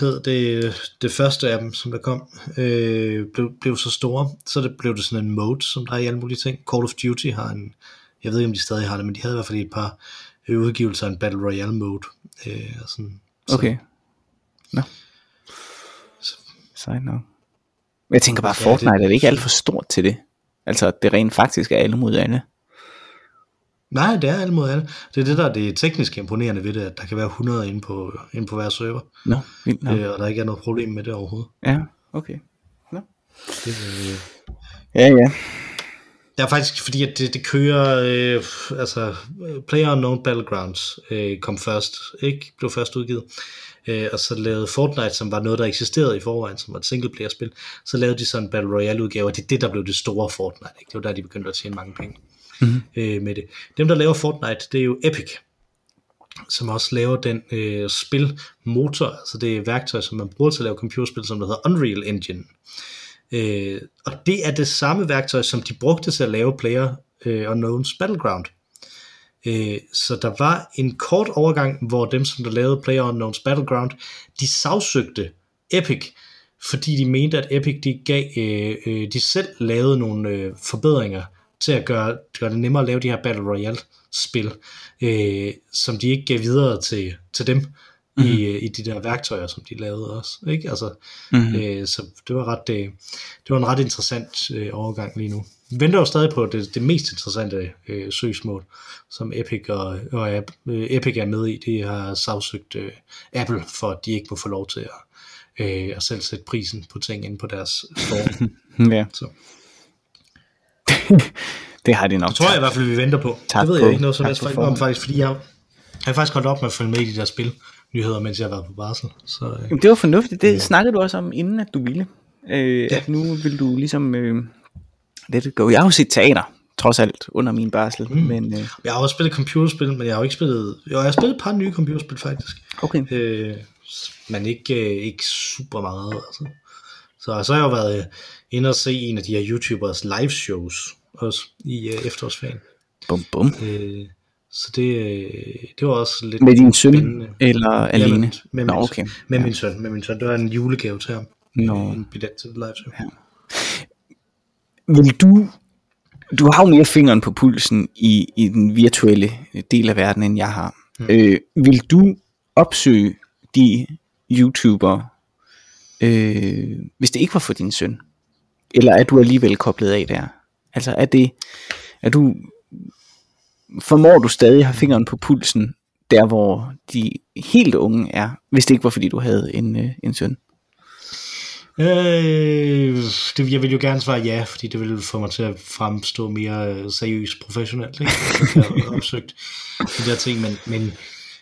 hed det, det første af dem, som der kom, øh, blev, blev så store, så det blev det sådan en mode, som der er i alle mulige ting. Call of Duty har en, jeg ved ikke om de stadig har det, men de havde i hvert fald et par øh, udgivelser af en Battle Royale mode. Øh, og sådan, så- Okay. Nå. Sejt nok. Jeg tænker bare, Ja, Fortnite det- er det ikke alt for stort til det. Altså, at det rent faktisk er alle mod alle. Nej, det er alle mod alle. Det er det, der er det teknisk imponerende ved det, at der kan være 100 inde på, inde på hver server, Nå, vildt nok. øh, og der ikke er noget problem med det overhovedet. Ja, okay. Nå. Det, øh, Ja, ja. det er faktisk fordi, at det, det kører, øh, altså PlayerUnknown Battlegrounds øh, kom først, ikke blev først udgivet, øh, og så lavede Fortnite, som var noget, der eksisterede i forvejen, som var et single-player-spil, så lavede de sådan en Battle Royale-udgave, og det er det, der blev det store Fortnite. Ikke? Det var der, de begyndte at tjene mange penge mm-hmm. øh, med det. Dem, der laver Fortnite, det er jo Epic, som også laver den øh, spilmotor, altså det er værktøj, som man bruger til at lave computerspil, som der hedder Unreal Engine. Øh, og det er det samme værktøj, som de brugte til at lave Player øh, Unknown's Battleground. Øh, så der var en kort overgang, hvor dem, som der lavede Player Unknown's Battleground, de sagsøgte Epic, fordi de mente, at Epic de gav, øh, øh, de selv lavede nogle øh, forbedringer til at gøre, gøre det nemmere at lave de her Battle Royale spil, øh, som de ikke gav videre til, til dem mm-hmm. i, øh, i de der værktøjer, som de lavede også. Ikke? Altså, mm-hmm. øh, så det var, ret, øh, det var en ret interessant øh, overgang lige nu. Venter jo stadig på det, det mest interessante øh, søgsmål, som Epic og, og App, øh, Epic er med i. De har sagsøgt øh, Apple for, at de ikke må få lov til at, øh, at selv sætte prisen på ting inde på deres store. Ja, så. det har de nok. Det tror jeg i hvert fald, vi venter på. Tak det ved på- jeg ikke noget som helst om faktisk, fordi jeg, jeg har faktisk holdt op med at følge med i de der spil nyheder, mens jeg har været på barsel. Så, øh, Jamen, det var fornuftigt. Det snakkede du også om, inden at du ville. Øh, ja. At nu vil du ligesom... Øh, let it go. Jeg har jo set teater, trods alt, under min barsel. Mm. Men, øh, jeg har også spillet computerspil, men jeg har jo ikke spillet... Jo, jeg har spillet et par nye computerspil faktisk. okay. Øh, men ikke, øh, ikke super meget. Altså. Så, så har jeg jo været øh, inde og se en af de her YouTubers live shows også i øh, efterårsferien. Bum, bum. Øh, så det, øh, det var også lidt Med din søn, spændende. eller alene? Ja, med, med, Nå, min, okay. med min søn. Med min søn. Det var en julegave til ham. Nå. En billet til live show. Ja. Vil du... Du har jo mere fingeren på pulsen i, i den virtuelle del af verden, end jeg har. Mm. Øh, vil du opsøge de YouTubere, øh, hvis det ikke var for din søn? eller er du alligevel koblet af der? Altså er det, er du, formår du stadig have fingeren på pulsen, der hvor de helt unge er, hvis det ikke var fordi du havde en, øh, en søn? Øh, det, jeg vil jo gerne svare ja, fordi det vil få mig til at fremstå mere øh, seriøst professionelt, ikke? Jeg har opsøgt de der ting, men, men,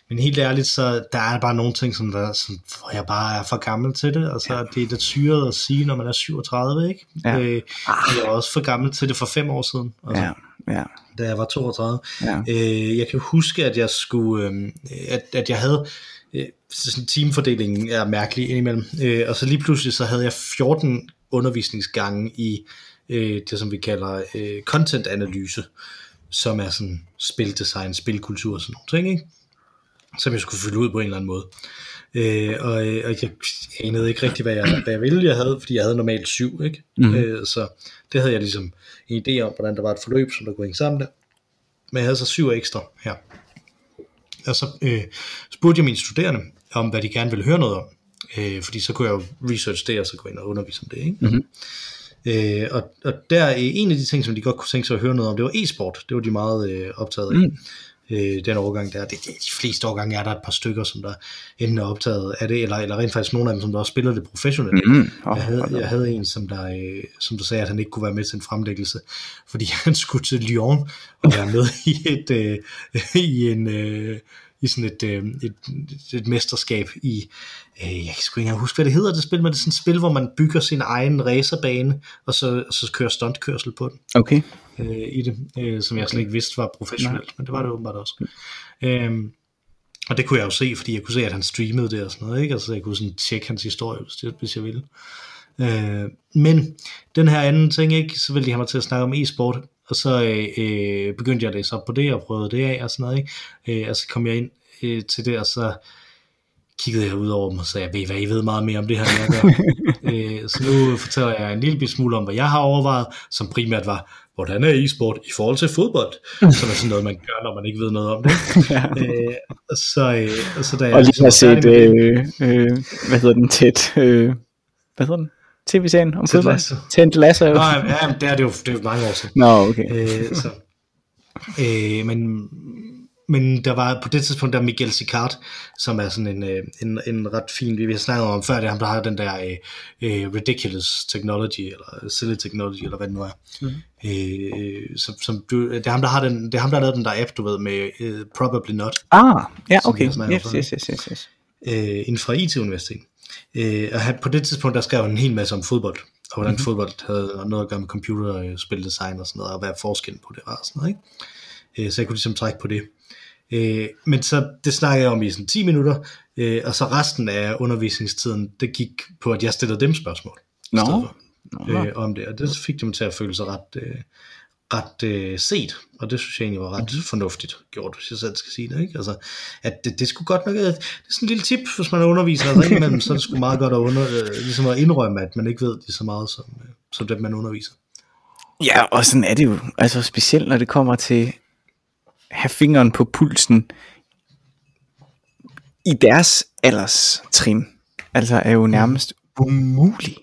men helt ærligt, så der er bare nogle ting, som der, som, hvor jeg bare er for gammel til det, og så ja. det er lidt syret at sige, når man er 37, ikke? Ja. Øh, jeg er også for gammel til det for fem år siden, altså, Ja, ja. da jeg var 32. Ja. Øh, jeg kan huske, at jeg skulle, øh, at, at jeg havde øh, sådan teamfordelingen er mærkelig indimellem, øh, og så lige pludselig så havde jeg 14 undervisningsgange i øh, det, som vi kalder øh, content-analyse, som er sådan spildesign, spilkultur og sådan nogle ting, ikke? som jeg skulle fylde ud på en eller anden måde. Øh, og, øh, og jeg anede ikke rigtig, hvad jeg, hvad jeg ville, jeg havde, fordi jeg havde normalt syv, ikke? Mhm. Øh, så det havde jeg ligesom en idé om, hvordan der var et forløb, som der kunne hænge sammen der. Men jeg havde så syv ekstra her. Og så øh, spurgte jeg mine studerende om, hvad de gerne ville høre noget om. Øh, fordi så kunne jeg jo research det, og så gå ind og undervise om det. Ikke? Mhm. Øh, og, og der er en af de ting, som de godt kunne tænke sig at høre noget om, det var e-sport. Det var de meget øh, optaget af. Mm. Øh, den overgang der. Det, det, de fleste årgange er der et par stykker, som der enten er optaget af det, eller, eller rent faktisk nogle af dem, som der også spiller det professionelt. Mm. Oh, Jeg havde, jeg havde en, som der, øh, som der sagde, at han ikke kunne være med til en fremlæggelse, fordi han skulle til Lyon og være med i et øh, i en øh, i sådan et, øh, et, et mesterskab i, øh, jeg kan sgu ikke engang huske, hvad det hedder, det spil, men det er sådan et spil, hvor man bygger sin egen racerbane, og så, og så kører stuntkørsel på den Okay. Øh, i det, øh, som jeg slet ikke vidste var professionelt, men det var det åbenbart også. Øhm, og det kunne jeg jo se, fordi jeg kunne se, at han streamede det og sådan noget, ikke? Altså jeg kunne sådan tjekke hans historie, hvis, det, hvis jeg ville. Øh, men den her anden ting, ikke, så ville de have mig til at snakke om e-sport, og så øh, øh, begyndte jeg at læse op på det, og prøvede det af og sådan noget, ikke? Øh, og så kom jeg ind øh, til det, og så kiggede jeg ud over dem og sagde, ved I hvad, I ved meget mere om det her, end jeg gør. øh, så nu fortæller jeg en lille smule om, hvad jeg har overvejet, som primært var, hvordan er e-sport i forhold til fodbold, som er sådan noget, man gør, når man ikke ved noget om det. Ja. øh, så, øh, så da jeg Og lige ligesom har var set, øh, øh, hvad hedder den, tæt, øh, hvad hedder den? TV-serien om Ted fodbold? Lasso. Ted Lasso. Nå, ja, ja, det er det jo, det er jo mange år siden. Nå, okay. Øh, så, øh, men, men der var på det tidspunkt der Miguel Sicard, som er sådan en, øh, en, en ret fin, vi har snakket om før, det er ham, der har den der øh, øh, ridiculous technology, eller silly technology, eller hvad det nu er. Mm. Øh, som, som du, det er ham, der har den, det er ham, der har lavet den der app, du ved, med øh, Probably Not, Ah, ja, okay. Yes, yes, yes, yes, yes. øh, inden fra IT-universitet. Øh, og han, på det tidspunkt, der skrev han en hel masse om fodbold, og hvordan mm-hmm. fodbold havde noget at gøre med computerspildesign og sådan noget, og hvad forskellen på det var og sådan noget, ikke? Øh, så jeg kunne ligesom trække på det. Øh, men så, det snakkede jeg om i sådan 10 minutter, øh, og så resten af undervisningstiden, det gik på, at jeg stillede dem spørgsmål. Nå. Nå. øh, om det, og det fik dem til at føle sig ret, øh, ret øh, set, og det synes jeg egentlig var ret Mhm. fornuftigt gjort, hvis jeg selv skal sige det, ikke? Altså, at det, det skulle godt nok, det er sådan en lille tip, hvis man er underviser, altså indimellem, så er det sgu meget godt at, under, øh, ligesom at indrømme, at man ikke ved lige så meget, som, øh, som det, man underviser. Ja, og sådan er det jo. Altså specielt når det kommer til have fingeren på pulsen i deres alderstrin. Altså er jo nærmest umuligt.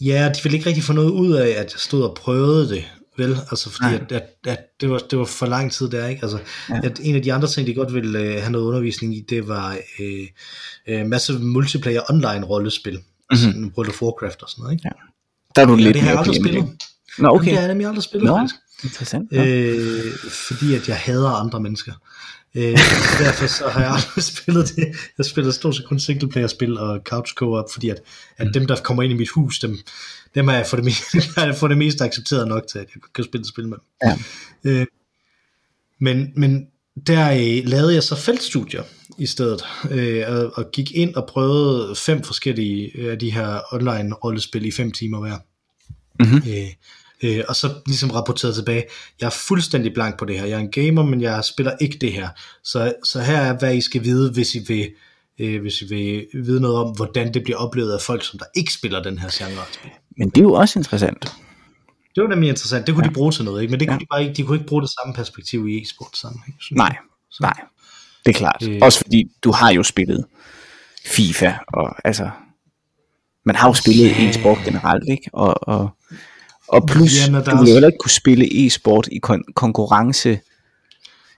Ja, de ville ikke rigtig få noget ud af, at jeg stod og prøvede det, vel? Altså fordi, at, at, at det, var, det var for lang tid der, ikke? Altså, Ja. at en af de andre ting, de godt ville øh, have noget undervisning i, det var øh, øh, masse multiplayer online rollespil. Mm-hmm. Altså World of Warcraft og sådan noget, ikke? Ja. Der er du Ja, lidt det har jeg aldrig spillet. Nå, okay. Jamen, det har jeg nemlig aldrig spillet, Nå, faktisk. Interessant. Nå. Øh, fordi at jeg hader andre mennesker. Øh, så derfor så har jeg aldrig spillet det. Jeg spiller stort set kun singleplayer spil og couch co-op, fordi at, at dem, der kommer ind i mit hus, dem, dem har jeg for det, meste, har jeg for det meste accepteret nok til, at jeg kan spille spil med. Ja. Øh, men, men der øh, lavede jeg så feltstudier i stedet, øh, og, og gik ind og prøvede fem forskellige af de her online rollespil i fem timer hver. Mhm. Øh, øh, og så ligesom rapporteret tilbage, jeg er fuldstændig blank på det her, jeg er en gamer, men jeg spiller ikke det her. Så, så her er, hvad I skal vide, hvis I vil, øh, hvis I vil vide noget om, hvordan det bliver oplevet af folk, som der ikke spiller den her genre. Men det er jo også interessant. Det var nemlig interessant, det kunne ja. de bruge til noget, ikke? men det kunne Ja. de bare ikke, de kunne ikke bruge det samme perspektiv i e-sport sammenhæng. Nej, nej. Det er klart. Øh. Også fordi du har jo spillet FIFA, og altså, Man har jo spillet Ja. e-sport generelt, ikke? Og, og, og plus, Ja, ja, du vil heller ikke kunne spille e-sport i kon- konkurrence,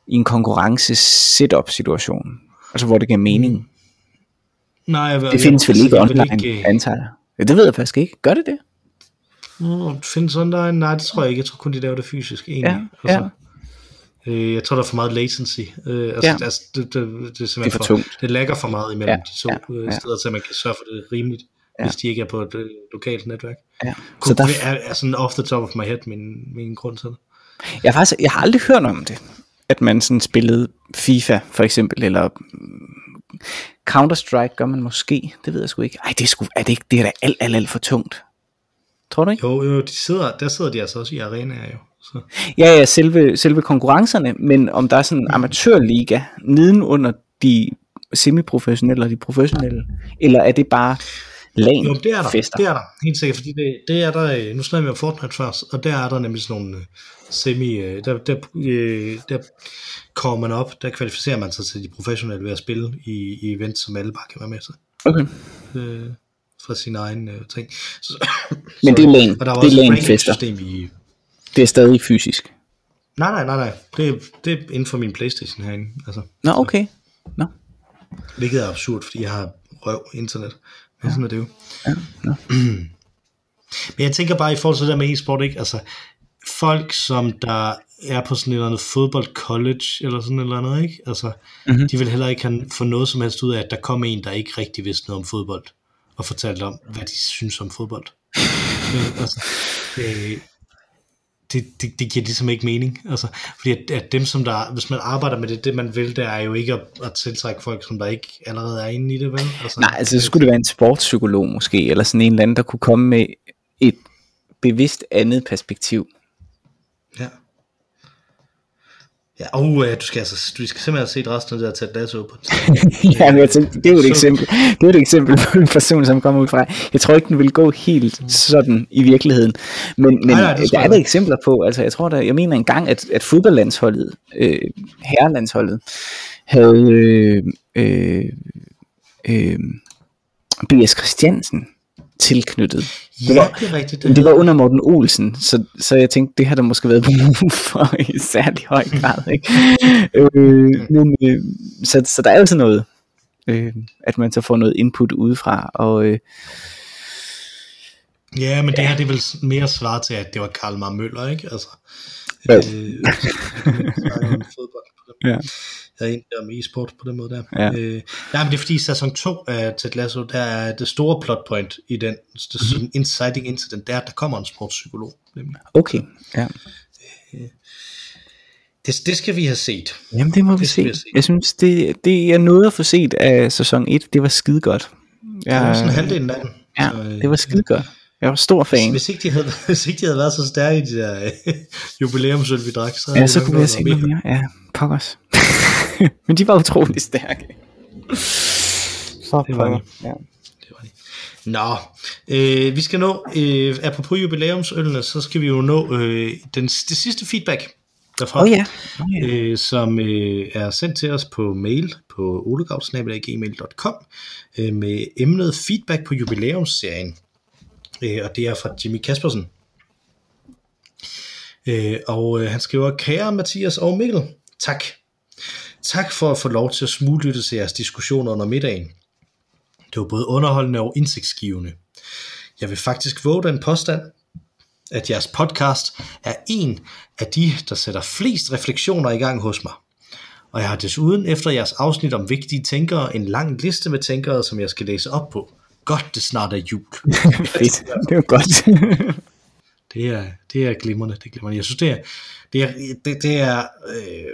i en konkurrence setup situation. Altså hvor det giver mening. Nej, jeg, Det findes vel altså, ikke jeg online, Ikke, antager jeg. Ja, det ved jeg faktisk ikke. Gør det det? uh, findes online? Nej, det tror jeg ikke. Jeg tror kun, de laver det fysisk, egentlig. Ja, altså, øh, jeg tror, der er for meget latency. Øh, altså, Ja. altså, det, det, det, er Det er simpelthen for tungt. Det lægger for meget imellem Ja, de to ja, øh, ja. steder, så man kan sørge for det rimeligt, Ja. hvis de ikke er på et øh, lokalt netværk. Ja. Så der, er, er sådan off the top of my head min, min grund til det. jeg, faktisk, jeg har aldrig hørt om det. At man sådan spillede FIFA for eksempel, eller Counter-Strike gør man måske. Det ved jeg sgu ikke. Ej, det er, sgu, er det ikke, det er da alt, alt, alt for tungt. Tror du ikke? Jo, jo, de sidder, der sidder de altså også i arenaer jo. Så. Ja, ja, selve, selve konkurrencerne, men om der er sådan en amatørliga neden under de semiprofessionelle og de professionelle, eller er det bare lan Jo, det er der. fester? Det er der, helt sikkert, fordi det, det er der, øh, nu snakker vi om Fortnite først, og der er der nemlig sådan nogle øh, semi, øh, der, der, der kommer man op, der kvalificerer man sig til de professionelle ved at spille i, i events, som alle bare kan være med til, Okay. øh, fra sin egen øh, ting. Så, Men det er LAN, og der er det er LAN-fester. ranking-system i, Det er stadig fysisk. nej, nej, nej, nej, det, det er inden for min Playstation herinde, altså, Nå, okay. Nå. hvilket er absurd, fordi jeg har røv internet, men sådan er det jo. Ja, nå. Men jeg tænker bare i forhold til det der med e-sport, ikke? Altså, folk, som der er på sådan et eller andet fodbold college, eller sådan et eller andet, ikke? Altså, Mhm. mm-hmm. de vil heller ikke have, få noget som helst ud af, at der kom en, der ikke rigtig vidste noget om fodbold, og fortalte om, hvad de synes om fodbold. Men, altså, det, det, det, det giver ligesom ikke mening. Altså, fordi at, at dem, som der, hvis man arbejder med det, det man vil, det er jo ikke at, at tiltrække folk, som der ikke allerede er inde i det, vel? Altså, Nej, altså så skulle det være en sportspsykolog måske, eller sådan en eller anden, der kunne komme med et bevidst andet perspektiv. Ja. Ja, og uh, du skal altså, du skal simpelthen set resten af det der Ted Lasso på ja, men jeg tænkte, det er jo et Så- eksempel. Det er et eksempel på en person, som kommer ud fra. Jeg tror ikke, den vil gå helt sådan i virkeligheden. Men, men Nej, nej, det der er der eksempler på. Altså, jeg tror, der, jeg mener engang, at, at fodboldlandsholdet, øh, herrelandsholdet, havde øh, øh, øh, B.S. Christiansen tilknyttet. Ja, var- det er rigtigt. Det, det var under Morten Olsen, så, så jeg tænkte, det har der måske været brug for i særlig høj grad. Ikke? øh, men, øh, så, så der er altså noget, øh, at man så får noget input udefra, og øh, Ja, men det her det er vel mere svar til, at det var Karl Mar Møller, ikke? Altså, Jo. øh, fodbold Ja. Jeg er egentlig om e-sport på den måde der. Ja. Øh, nej, men det er fordi sæson 2 af Ted Lasso, der er det store plot point i den, det Mhm. sådan inciting incident, der er, der kommer en sportspsykolog. nemlig. okay. Ja. Det, det skal vi have set. Jamen det må vi Det skal se. vi se. Jeg synes, det, det jeg nåede at få set af sæson 1, det var skide godt. Det var sådan Jeg, halvdelen af den. ja, Så, øh, det var skide godt. Jeg var stor fan. Hvis ikke, de havde, hvis ikke de havde været så stærke i de der øh, jubilæumsøl, vi drak, så havde Ja, så kunne vi have set noget noget mere. Ja, pokkers. Men de var utrolig stærke. For Det var de. Ja. Det var det. Nå, øh, vi skal nå, øh, apropos jubilæumsølene, så skal vi jo nå øh, den, det sidste feedback derfra, oh, ja. Oh, ja. øh, som øh, er sendt til os på mail på olegravsnabelag.gmail.com øh, med emnet feedback på jubilæumsserien. Øh, og det er fra Jimmy Kaspersen. Øh, og øh, han skriver, kære Mathias og Mikkel, tak. Tak for at få lov til at smuglytte til jeres diskussioner under middagen. Det var både underholdende og indsigtsgivende. Jeg vil faktisk våge den påstand, at jeres podcast er en af de, der sætter flest refleksioner i gang hos mig. Og jeg har desuden efter jeres afsnit om vigtige tænkere en lang liste med tænkere, som jeg skal læse op på. Godt, det snart er jul. Fedt. Det var godt. Det er, det er glimrende, det er glimrende. Jeg synes, det er, det er, det, det er øh,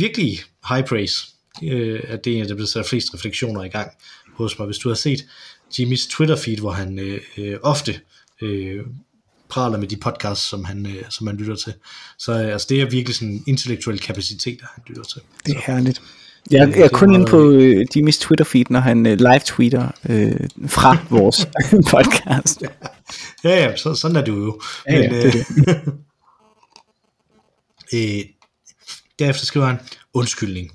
virkelig high praise, øh, at det er en af de der flest refleksioner i gang hos mig. Hvis du har set Jimmys Twitter-feed, hvor han øh, øh, ofte øh, praler med de podcasts, som han, øh, som han lytter til, så øh, altså, det er virkelig sådan en intellektuel kapacitet, han lytter til. Det er herligt. Så det jeg er er kun inde på øh, Jimmys Twitter-feed, når han øh, live-tweeter øh, fra vores podcast. Ja, ja, så, sådan er det jo. Ja, ja, det øh, øh, derefter skriver han, undskyldning.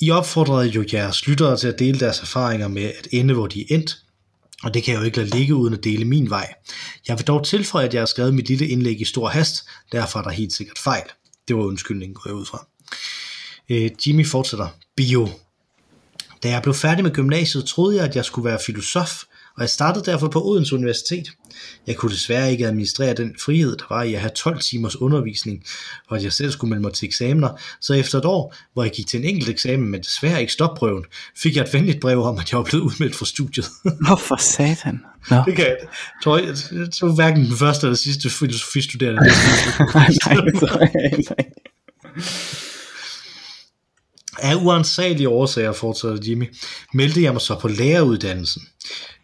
I opfordrede jo jeres lyttere til at dele deres erfaringer med at ende, hvor de er endt, og det kan jeg jo ikke lade ligge uden at dele min vej. Jeg vil dog tilføje, at jeg har skrevet mit lille indlæg i stor hast, derfor er der helt sikkert fejl. Det var undskyldningen, går jeg ud fra. Øh, Jimmy fortsætter. Bio. Da jeg blev færdig med gymnasiet, troede jeg, at jeg skulle være filosof, og jeg startede derfor på Odense Universitet. Jeg kunne desværre ikke administrere den frihed, der var i at have 12 timers undervisning, og at jeg selv skulle melde mig til eksamener, så efter et år, hvor jeg gik til en enkelt eksamen, men desværre ikke stopprøven, fik jeg et venligt brev om, at jeg var blevet udmeldt fra studiet. Nå for satan. Nå. det kan jeg, tror jeg, tror hverken den første eller sidste filosofistuderende. nej, nej, nej. Af uansagelige årsager, fortsatte Jimmy, meldte jeg mig så på læreruddannelsen.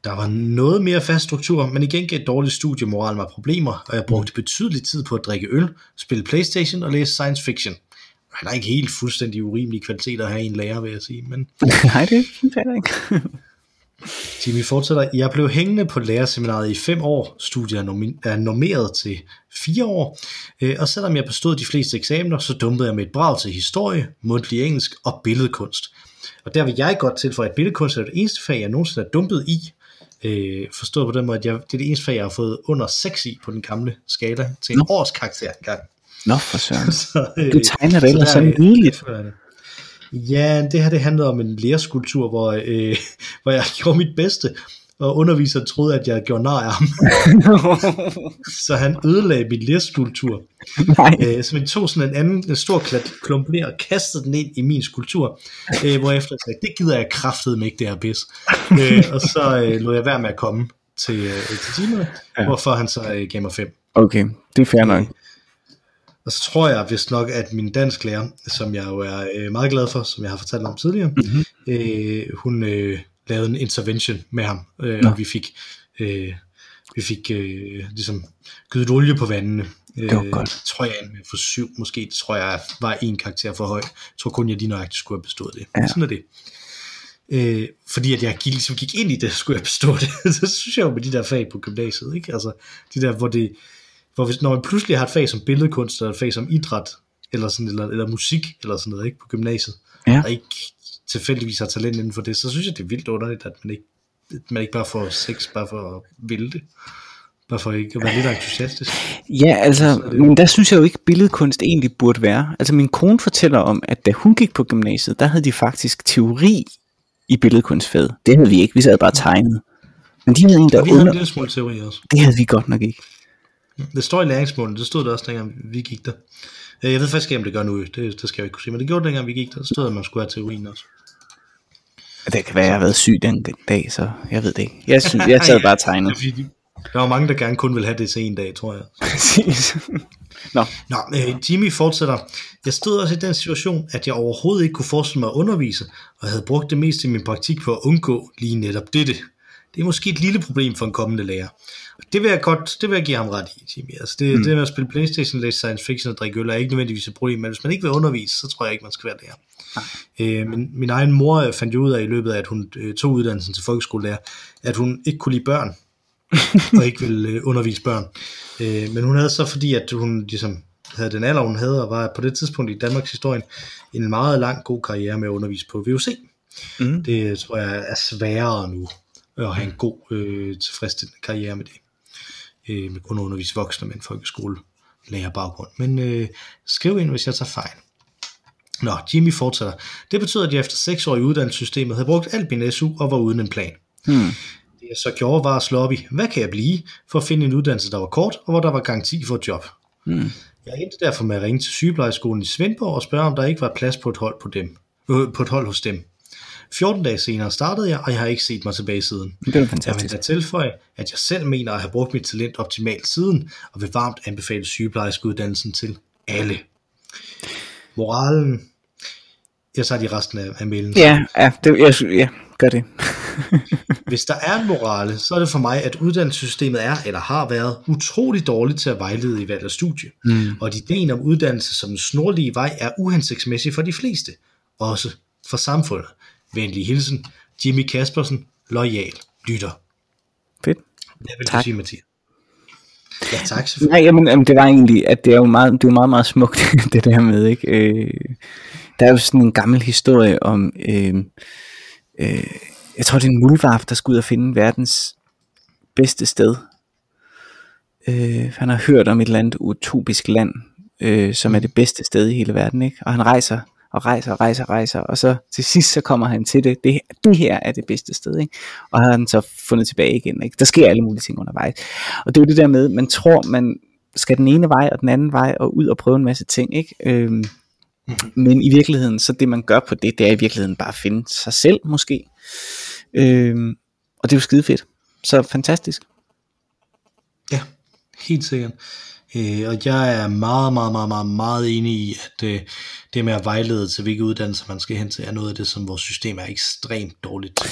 Der var noget mere fast struktur, men igen gav dårlig studiemoral mig problemer, og jeg brugte betydelig tid på at drikke øl, spille Playstation og læse science fiction. Han er ikke helt fuldstændig urimelige kvalitet at have en lærer, vil jeg sige. Men... Nej, det synes jeg ikke. Jimmy fortsætter, jeg blev hængende på lærerseminaret i fem år, studiet er normeret til fire år, øh, og selvom jeg bestod de fleste eksamener, så dumpede jeg med et brag til historie, mundtlig engelsk og billedkunst. Og der vil jeg godt tilføje, at billedkunst er det eneste fag, jeg nogensinde er dumpet i, øh, forstået på den måde, at jeg, det er det eneste fag, jeg har fået under 6 i på den gamle skala til en Nå. års karakter engang. Nå for søren. så, øh, du tegner det ellers sådan nydeligt. Ja, det her det handlede om en læreskultur, hvor, øh, hvor jeg gjorde mit bedste, og underviseren troede, at jeg gjorde nar af ham. så han ødelagde min læreskultur. Øh, så vi tog sådan en anden en stor klump ned og kastede den ind i min skulptur, øh, hvor efter jeg sagde, det gider jeg kraftet med ikke det her pis. øh, og så øh, lod jeg være med at komme til, øh, til timerne, ja. hvorfor han så øh, gav mig 5. Okay, det er fair nok. Og så tror jeg vist nok, at min dansk lærer, som jeg jo er øh, meget glad for, som jeg har fortalt om tidligere, mm-hmm. øh, hun øh, lavede en intervention med ham, øh, og vi fik, øh, vi fik øh, ligesom gydet olie på vandene. Det var øh, godt. tror jeg med for syv, måske tror jeg var en karakter for høj. Jeg tror kun, jeg lige nøjagtigt skulle have bestået det. Ja. Sådan er det. Øh, fordi at jeg gik, ligesom gik ind i det, skulle jeg bestå det. så synes jeg jo med de der fag på gymnasiet, ikke? Altså, de der, hvor det, hvor hvis, når man pludselig har et fag som billedkunst, eller et fag som idræt, eller, sådan, eller, eller musik, eller sådan noget, ikke, på gymnasiet, ja. og ikke tilfældigvis har talent inden for det, så synes jeg, det er vildt underligt, at man ikke, at man ikke bare får sex, bare for at ville det. Bare for ikke at være lidt entusiastisk. Ja, altså, men der synes jeg jo ikke, billedkunst egentlig burde være. Altså min kone fortæller om, at da hun gik på gymnasiet, der havde de faktisk teori i billedkunstfaget. Det havde vi ikke, vi sad bare tegnet. Men de havde en, der vi havde under... en lille teori også. Det havde vi godt nok ikke. Det står i læringsmålene, det stod der også dengang vi gik der. Øh, jeg ved faktisk ikke, om det gør nu, det, det skal jeg ikke kunne sige, men det gjorde det dengang vi gik der, så stod at man skulle have teorien også. Det kan være, at jeg har været syg den dag, så jeg ved det ikke. Jeg, synes, jeg sad bare og tegnede. Der var mange, der gerne kun vil have det til en dag, tror jeg. Præcis. Nå. Nå, øh, Jimmy fortsætter. Jeg stod også i den situation, at jeg overhovedet ikke kunne forestille mig at undervise, og jeg havde brugt det meste af min praktik på at undgå lige netop dette. Det er måske et lille problem for en kommende lærer. Det vil jeg godt, det vil jeg give ham ret i, Jimmy. Altså det, mm. det med at spille Playstation, læse science fiction og drikke øl er ikke nødvendigvis et problem, men hvis man ikke vil undervise, så tror jeg ikke, man skal være lærer. Øh, min, min egen mor fandt jo ud af i løbet af, at hun øh, tog uddannelsen til folkeskolelærer, at hun ikke kunne lide børn, og ikke ville øh, undervise børn. Øh, men hun havde så, fordi at hun ligesom havde den alder, hun havde, og var på det tidspunkt i Danmarks historie, en meget lang god karriere med at undervise på VUC. Mm. Det tror jeg er sværere nu, at have en god, øh, tilfredsstillende karriere med det øh, med kun at undervise voksne med en folkeskole lærer baggrund. Men øh, skriv ind, hvis jeg tager fejl. Nå, Jimmy fortsætter. Det betyder, at jeg efter 6 år i uddannelsessystemet havde brugt alt min SU og var uden en plan. Hmm. Det jeg så gjorde var at slå op i, hvad kan jeg blive, for at finde en uddannelse, der var kort, og hvor der var garanti for et job. Hmm. Jeg endte derfor med at ringe til sygeplejeskolen i Svendborg og spørge, om der ikke var plads på et hold, på dem, øh, på et hold hos dem. 14 dage senere startede jeg, og jeg har ikke set mig tilbage siden. Det er fantastisk. Jeg vil da tilføje, at jeg selv mener at have brugt mit talent optimalt siden, og vil varmt anbefale sygeplejerskeuddannelsen til alle. Moralen, jeg tager de resten af, af mailen. Ja, ja, det, jeg, ja gør det. Hvis der er en morale, så er det for mig, at uddannelsessystemet er, eller har været, utrolig dårligt til at vejlede i valg af studie. Mm. Og at ideen om uddannelse som en snorlige vej er uhensigtsmæssig for de fleste. Også for samfundet. Venlig hilsen, Jimmy Kaspersen, lojal lytter. Fedt. Hvad vil tak. du sige, Mathias? Ja, tak Nej, jamen, jamen, det var egentlig, at det er jo meget, det er meget, meget smukt, det der med, ikke? Øh, der er jo sådan en gammel historie om, øh, øh, jeg tror det er en muldvarp, der skal ud og finde verdens bedste sted. Øh, han har hørt om et eller andet utopisk land, øh, som er det bedste sted i hele verden, ikke? Og han rejser og rejser og rejser og rejser, og så til sidst så kommer han til det, det, det her er det bedste sted, ikke? og har han så fundet tilbage igen. Ikke? Der sker alle mulige ting undervejs. Og det er jo det der med, man tror, man skal den ene vej og den anden vej, og ud og prøve en masse ting. Ikke? Øhm, men i virkeligheden, så det man gør på det, det er i virkeligheden bare at finde sig selv måske. Øhm, og det er jo skide fedt. Så fantastisk. Ja, helt sikkert. Øh, og jeg er meget, meget, meget, meget, meget enig i, at øh, det med at vejlede til, hvilke uddannelser man skal hen til, er noget af det, som vores system er ekstremt dårligt til.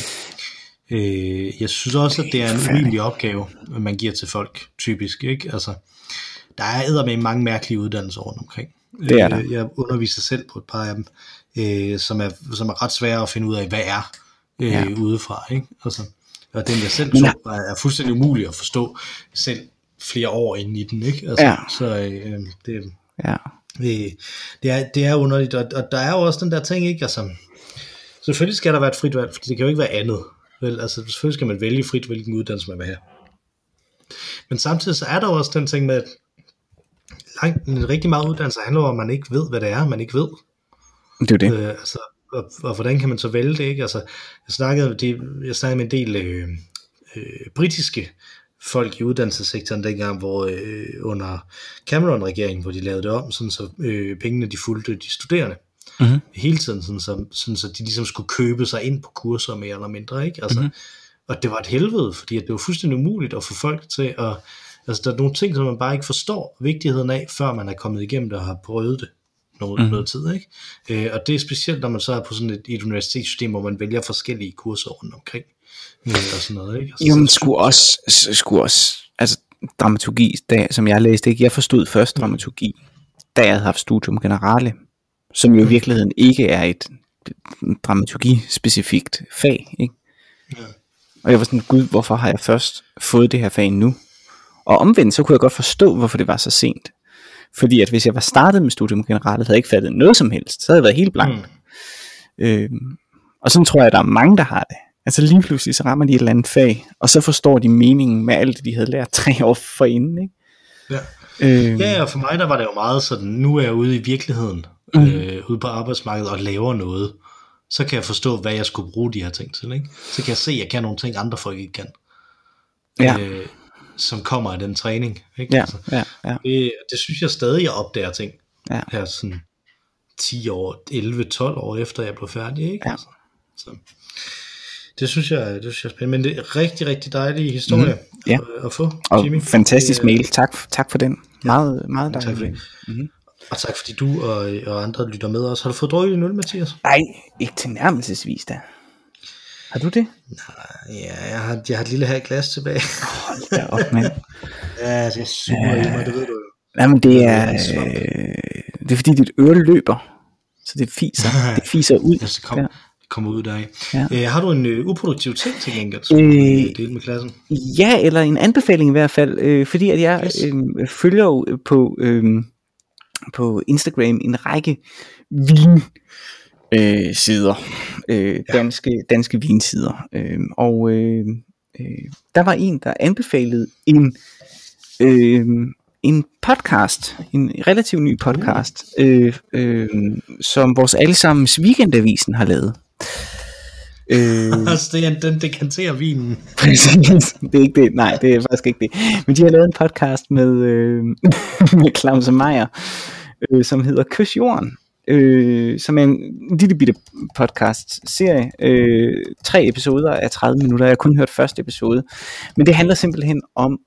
Øh, jeg synes også, at det er en urimelig opgave, man giver til folk, typisk. Ikke? Altså, der er med mange mærkelige uddannelser rundt omkring. Det er der. Øh, jeg underviser selv på et par af dem, øh, som, er, som er ret svære at finde ud af, hvad er øh, ja. udefra. Ikke? Altså, og den jeg selv så, er fuldstændig umulig at forstå selv flere år inde i den, ikke? Altså, ja. Så øh, det, ja. det, det, er, det er underligt, og, og der er jo også den der ting, ikke? Altså, selvfølgelig skal der være et frit valg, for det kan jo ikke være andet. Vel? Altså, selvfølgelig skal man vælge frit, hvilken uddannelse man vil have. Men samtidig så er der også den ting med, at langt, en rigtig meget uddannelse handler om, at man ikke ved, hvad det er, man ikke ved. Det er det. Øh, altså, og, og, hvordan kan man så vælge det, ikke? Altså, jeg snakkede, de, jeg snakkede med en del øh, øh, britiske folk i uddannelsessektoren dengang, hvor øh, under Cameron-regeringen, hvor de lavede det om, sådan så øh, pengene de fulgte de studerende mm-hmm. hele tiden, sådan så, sådan så de ligesom skulle købe sig ind på kurser mere eller mindre, ikke? Altså, mm-hmm. Og det var et helvede, fordi at det var fuldstændig umuligt at få folk til at, altså der er nogle ting, som man bare ikke forstår vigtigheden af, før man er kommet igennem det og har prøvet det noget, mm. noget tid, ikke? Øh, og det er specielt, når man så er på sådan et, et universitetssystem, hvor man vælger forskellige kurser rundt omkring og sådan noget, ikke? Altså, jo, men skulle også, skulle også, altså dramaturgi, da, som jeg læste, ikke? jeg forstod først mm. dramaturgi, da jeg havde haft studium generale, som jo i mm. virkeligheden ikke er et dramaturgi-specifikt fag, ikke? Ja. Og jeg var sådan, gud, hvorfor har jeg først fået det her fag nu? Og omvendt, så kunne jeg godt forstå, hvorfor det var så sent. Fordi at hvis jeg var startet med studium generale, havde jeg ikke fattet noget som helst. Så havde jeg været helt blank. Mm. Øhm, og sådan tror jeg, at der er mange, der har det. Altså lige pludselig så rammer de et eller andet fag, og så forstår de meningen med alt det, de havde lært tre år forinden. Ikke? Ja. Øh, ja, og for mig der var det jo meget sådan, nu er jeg ude i virkeligheden, mm. øh, ude på arbejdsmarkedet og laver noget. Så kan jeg forstå, hvad jeg skulle bruge de her ting til. Ikke? Så kan jeg se, at jeg kan nogle ting, andre folk ikke kan. Ja. Øh, som kommer af den træning. Ikke? Ja, altså, ja, ja. Det, det synes jeg stadig, jeg opdager ting. Ja. Her sådan 10 år, 11-12 år efter jeg blev færdig. Ikke? Ja. Altså, så. Det synes jeg, det synes jeg er spændende, men det er rigtig, rigtig dejlig historie mm, ja. at, at få, og Jimmy. fantastisk mail, tak, tak for den. Meget, ja, meget dejligt. Tak for mm-hmm. Og tak fordi du og, og andre lytter med os. Har du fået drukket en øl, Mathias? Nej, ikke tilnærmelsesvis da. Har du det? Nej, ja, jeg har, jeg har et lille her glas tilbage. Hold da op, mand. ja, det er super ja. i mig, det ved du jo. Jamen, det er, øh, det er fordi dit øre løber, så det fiser, det fiser ud. Ja, så kom, kommer ud deraf. Ja. Øh, har du en øh, uproduktiv ting til gengæld, som øh, du dele med klassen? Ja, eller en anbefaling i hvert fald, øh, fordi at jeg yes. øh, følger jo på, øh, på Instagram en række vin øh, sider, øh, danske, danske vinsider, øh, og øh, øh, der var en, der anbefalede en øh, en podcast, en relativt ny podcast, mm. øh, øh, som vores allesammens weekendavisen har lavet. Øh, det er den dekanterer vinen. Præcis, det er ikke det, nej det er faktisk ikke det. Men de har lavet en podcast med, øh, med Claus Meier, øh, som hedder Kys Jorden. Øh, som er en lille bitte podcast serie. Øh, tre episoder af 30 minutter. Jeg har kun hørt første episode. Men det handler simpelthen om,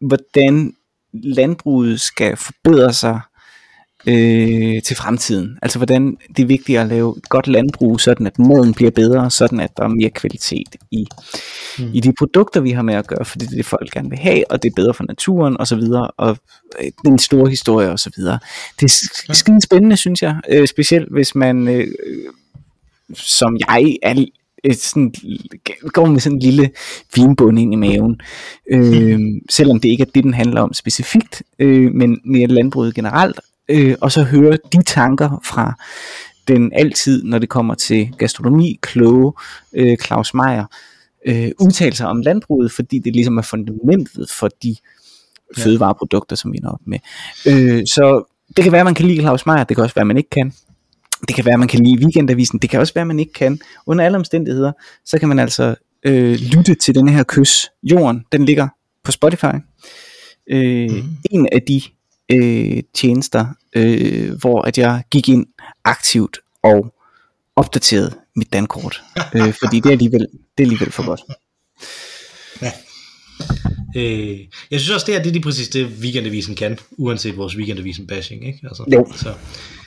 hvordan landbruget skal forbedre sig øh, til fremtiden. Altså hvordan det er vigtigt at lave et godt landbrug, sådan at maden bliver bedre, sådan at der er mere kvalitet i, mm. i de produkter, vi har med at gøre, for det er det, folk gerne vil have, og det er bedre for naturen, og så videre, og øh, den store historie, og så videre. Det er skide spændende, synes jeg, øh, specielt hvis man, øh, som jeg er et sådan, går med sådan en lille vinbund ind i maven. Øh, selvom det ikke er det, den handler om specifikt, øh, men mere landbruget generelt. Øh, og så høre de tanker fra den altid, når det kommer til gastronomi, kloge øh, Claus Meier, øh, udtale sig om landbruget, fordi det ligesom er fundamentet for de Ja. fødevareprodukter, som vi er op med. Øh, så det kan være, at man kan lide Claus Meier, det kan også være, man ikke kan. Det kan være, at man kan lide Weekendavisen, det kan også være, at man ikke kan. Under alle omstændigheder, så kan man altså øh, lytte til denne her kys. Jorden, den ligger på Spotify. Øh, mm. En af de øh, tjenester, øh, hvor at jeg gik ind aktivt og opdaterede mit dankort. øh, fordi det er, alligevel, det er alligevel for godt. Øh, jeg synes også, det her det er lige præcis det, Weekendavisen kan, uanset vores Weekendavisen bashing, ikke? Altså, Jo. Så,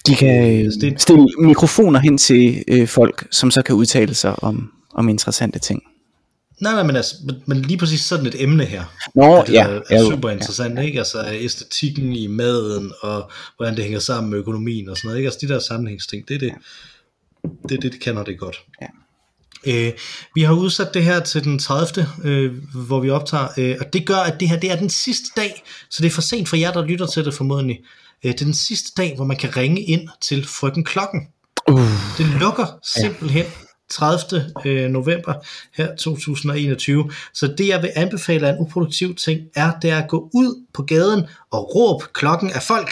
De kan Øh, det- stille mikrofoner hen til øh, folk, som så kan udtale sig om, om interessante ting. Nej, nej, men, altså, men, men lige præcis sådan et emne her, Nå, er det, ja, ja, er jo, super interessant, ikke? Altså æstetikken i maden, og hvordan det hænger sammen med økonomien og sådan noget, ikke? Altså de der sammenhængsting, det er det, det, er det, de kan, og det er godt. Ja. Øh, vi har udsat det her til den 30. Øh, hvor vi optager, øh, og det gør, at det her det er den sidste dag, så det er for sent for jer, der lytter til det formodentlig. Øh, det er den sidste dag, hvor man kan ringe ind til frøken Klokken. Uh, Det lukker simpelthen 30. øh, november her 2021. Så det jeg vil anbefale af en uproduktiv ting, er det er at gå ud på gaden og råbe klokken af folk.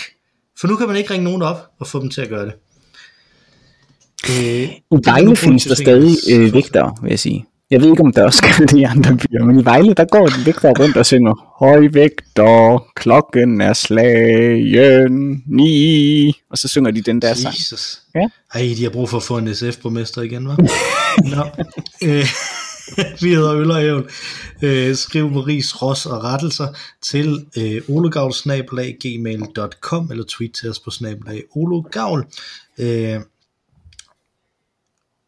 For nu kan man ikke ringe nogen op og få dem til at gøre det. Øh, I findes der stadig øh, vægtere, vil jeg sige. Jeg ved ikke, om der også skal det i andre byer, men i Vejle, der går en vægter rundt og synger, Høj vægter, klokken er slagen, ni, og så synger de den der sang. Jesus. Ja. Ej, de har brug for at få en SF-borgmester igen, hva'? Nå. Øh, vi hedder Øl og Hævn. Øh, skriv med ris, ros og rettelser til øh, eller tweet til os på snabelag ologavl. Øh,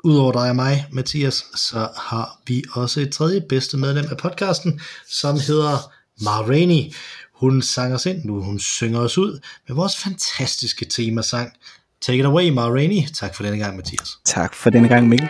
Udover dig og mig, Mathias, så har vi også et tredje bedste medlem af podcasten, som hedder Mar Rainey. Hun sang os ind nu, hun synger os ud med vores fantastiske temasang. Take it away, Mar Rainey. Tak for denne gang, Mathias. Tak for denne gang, Mikkel.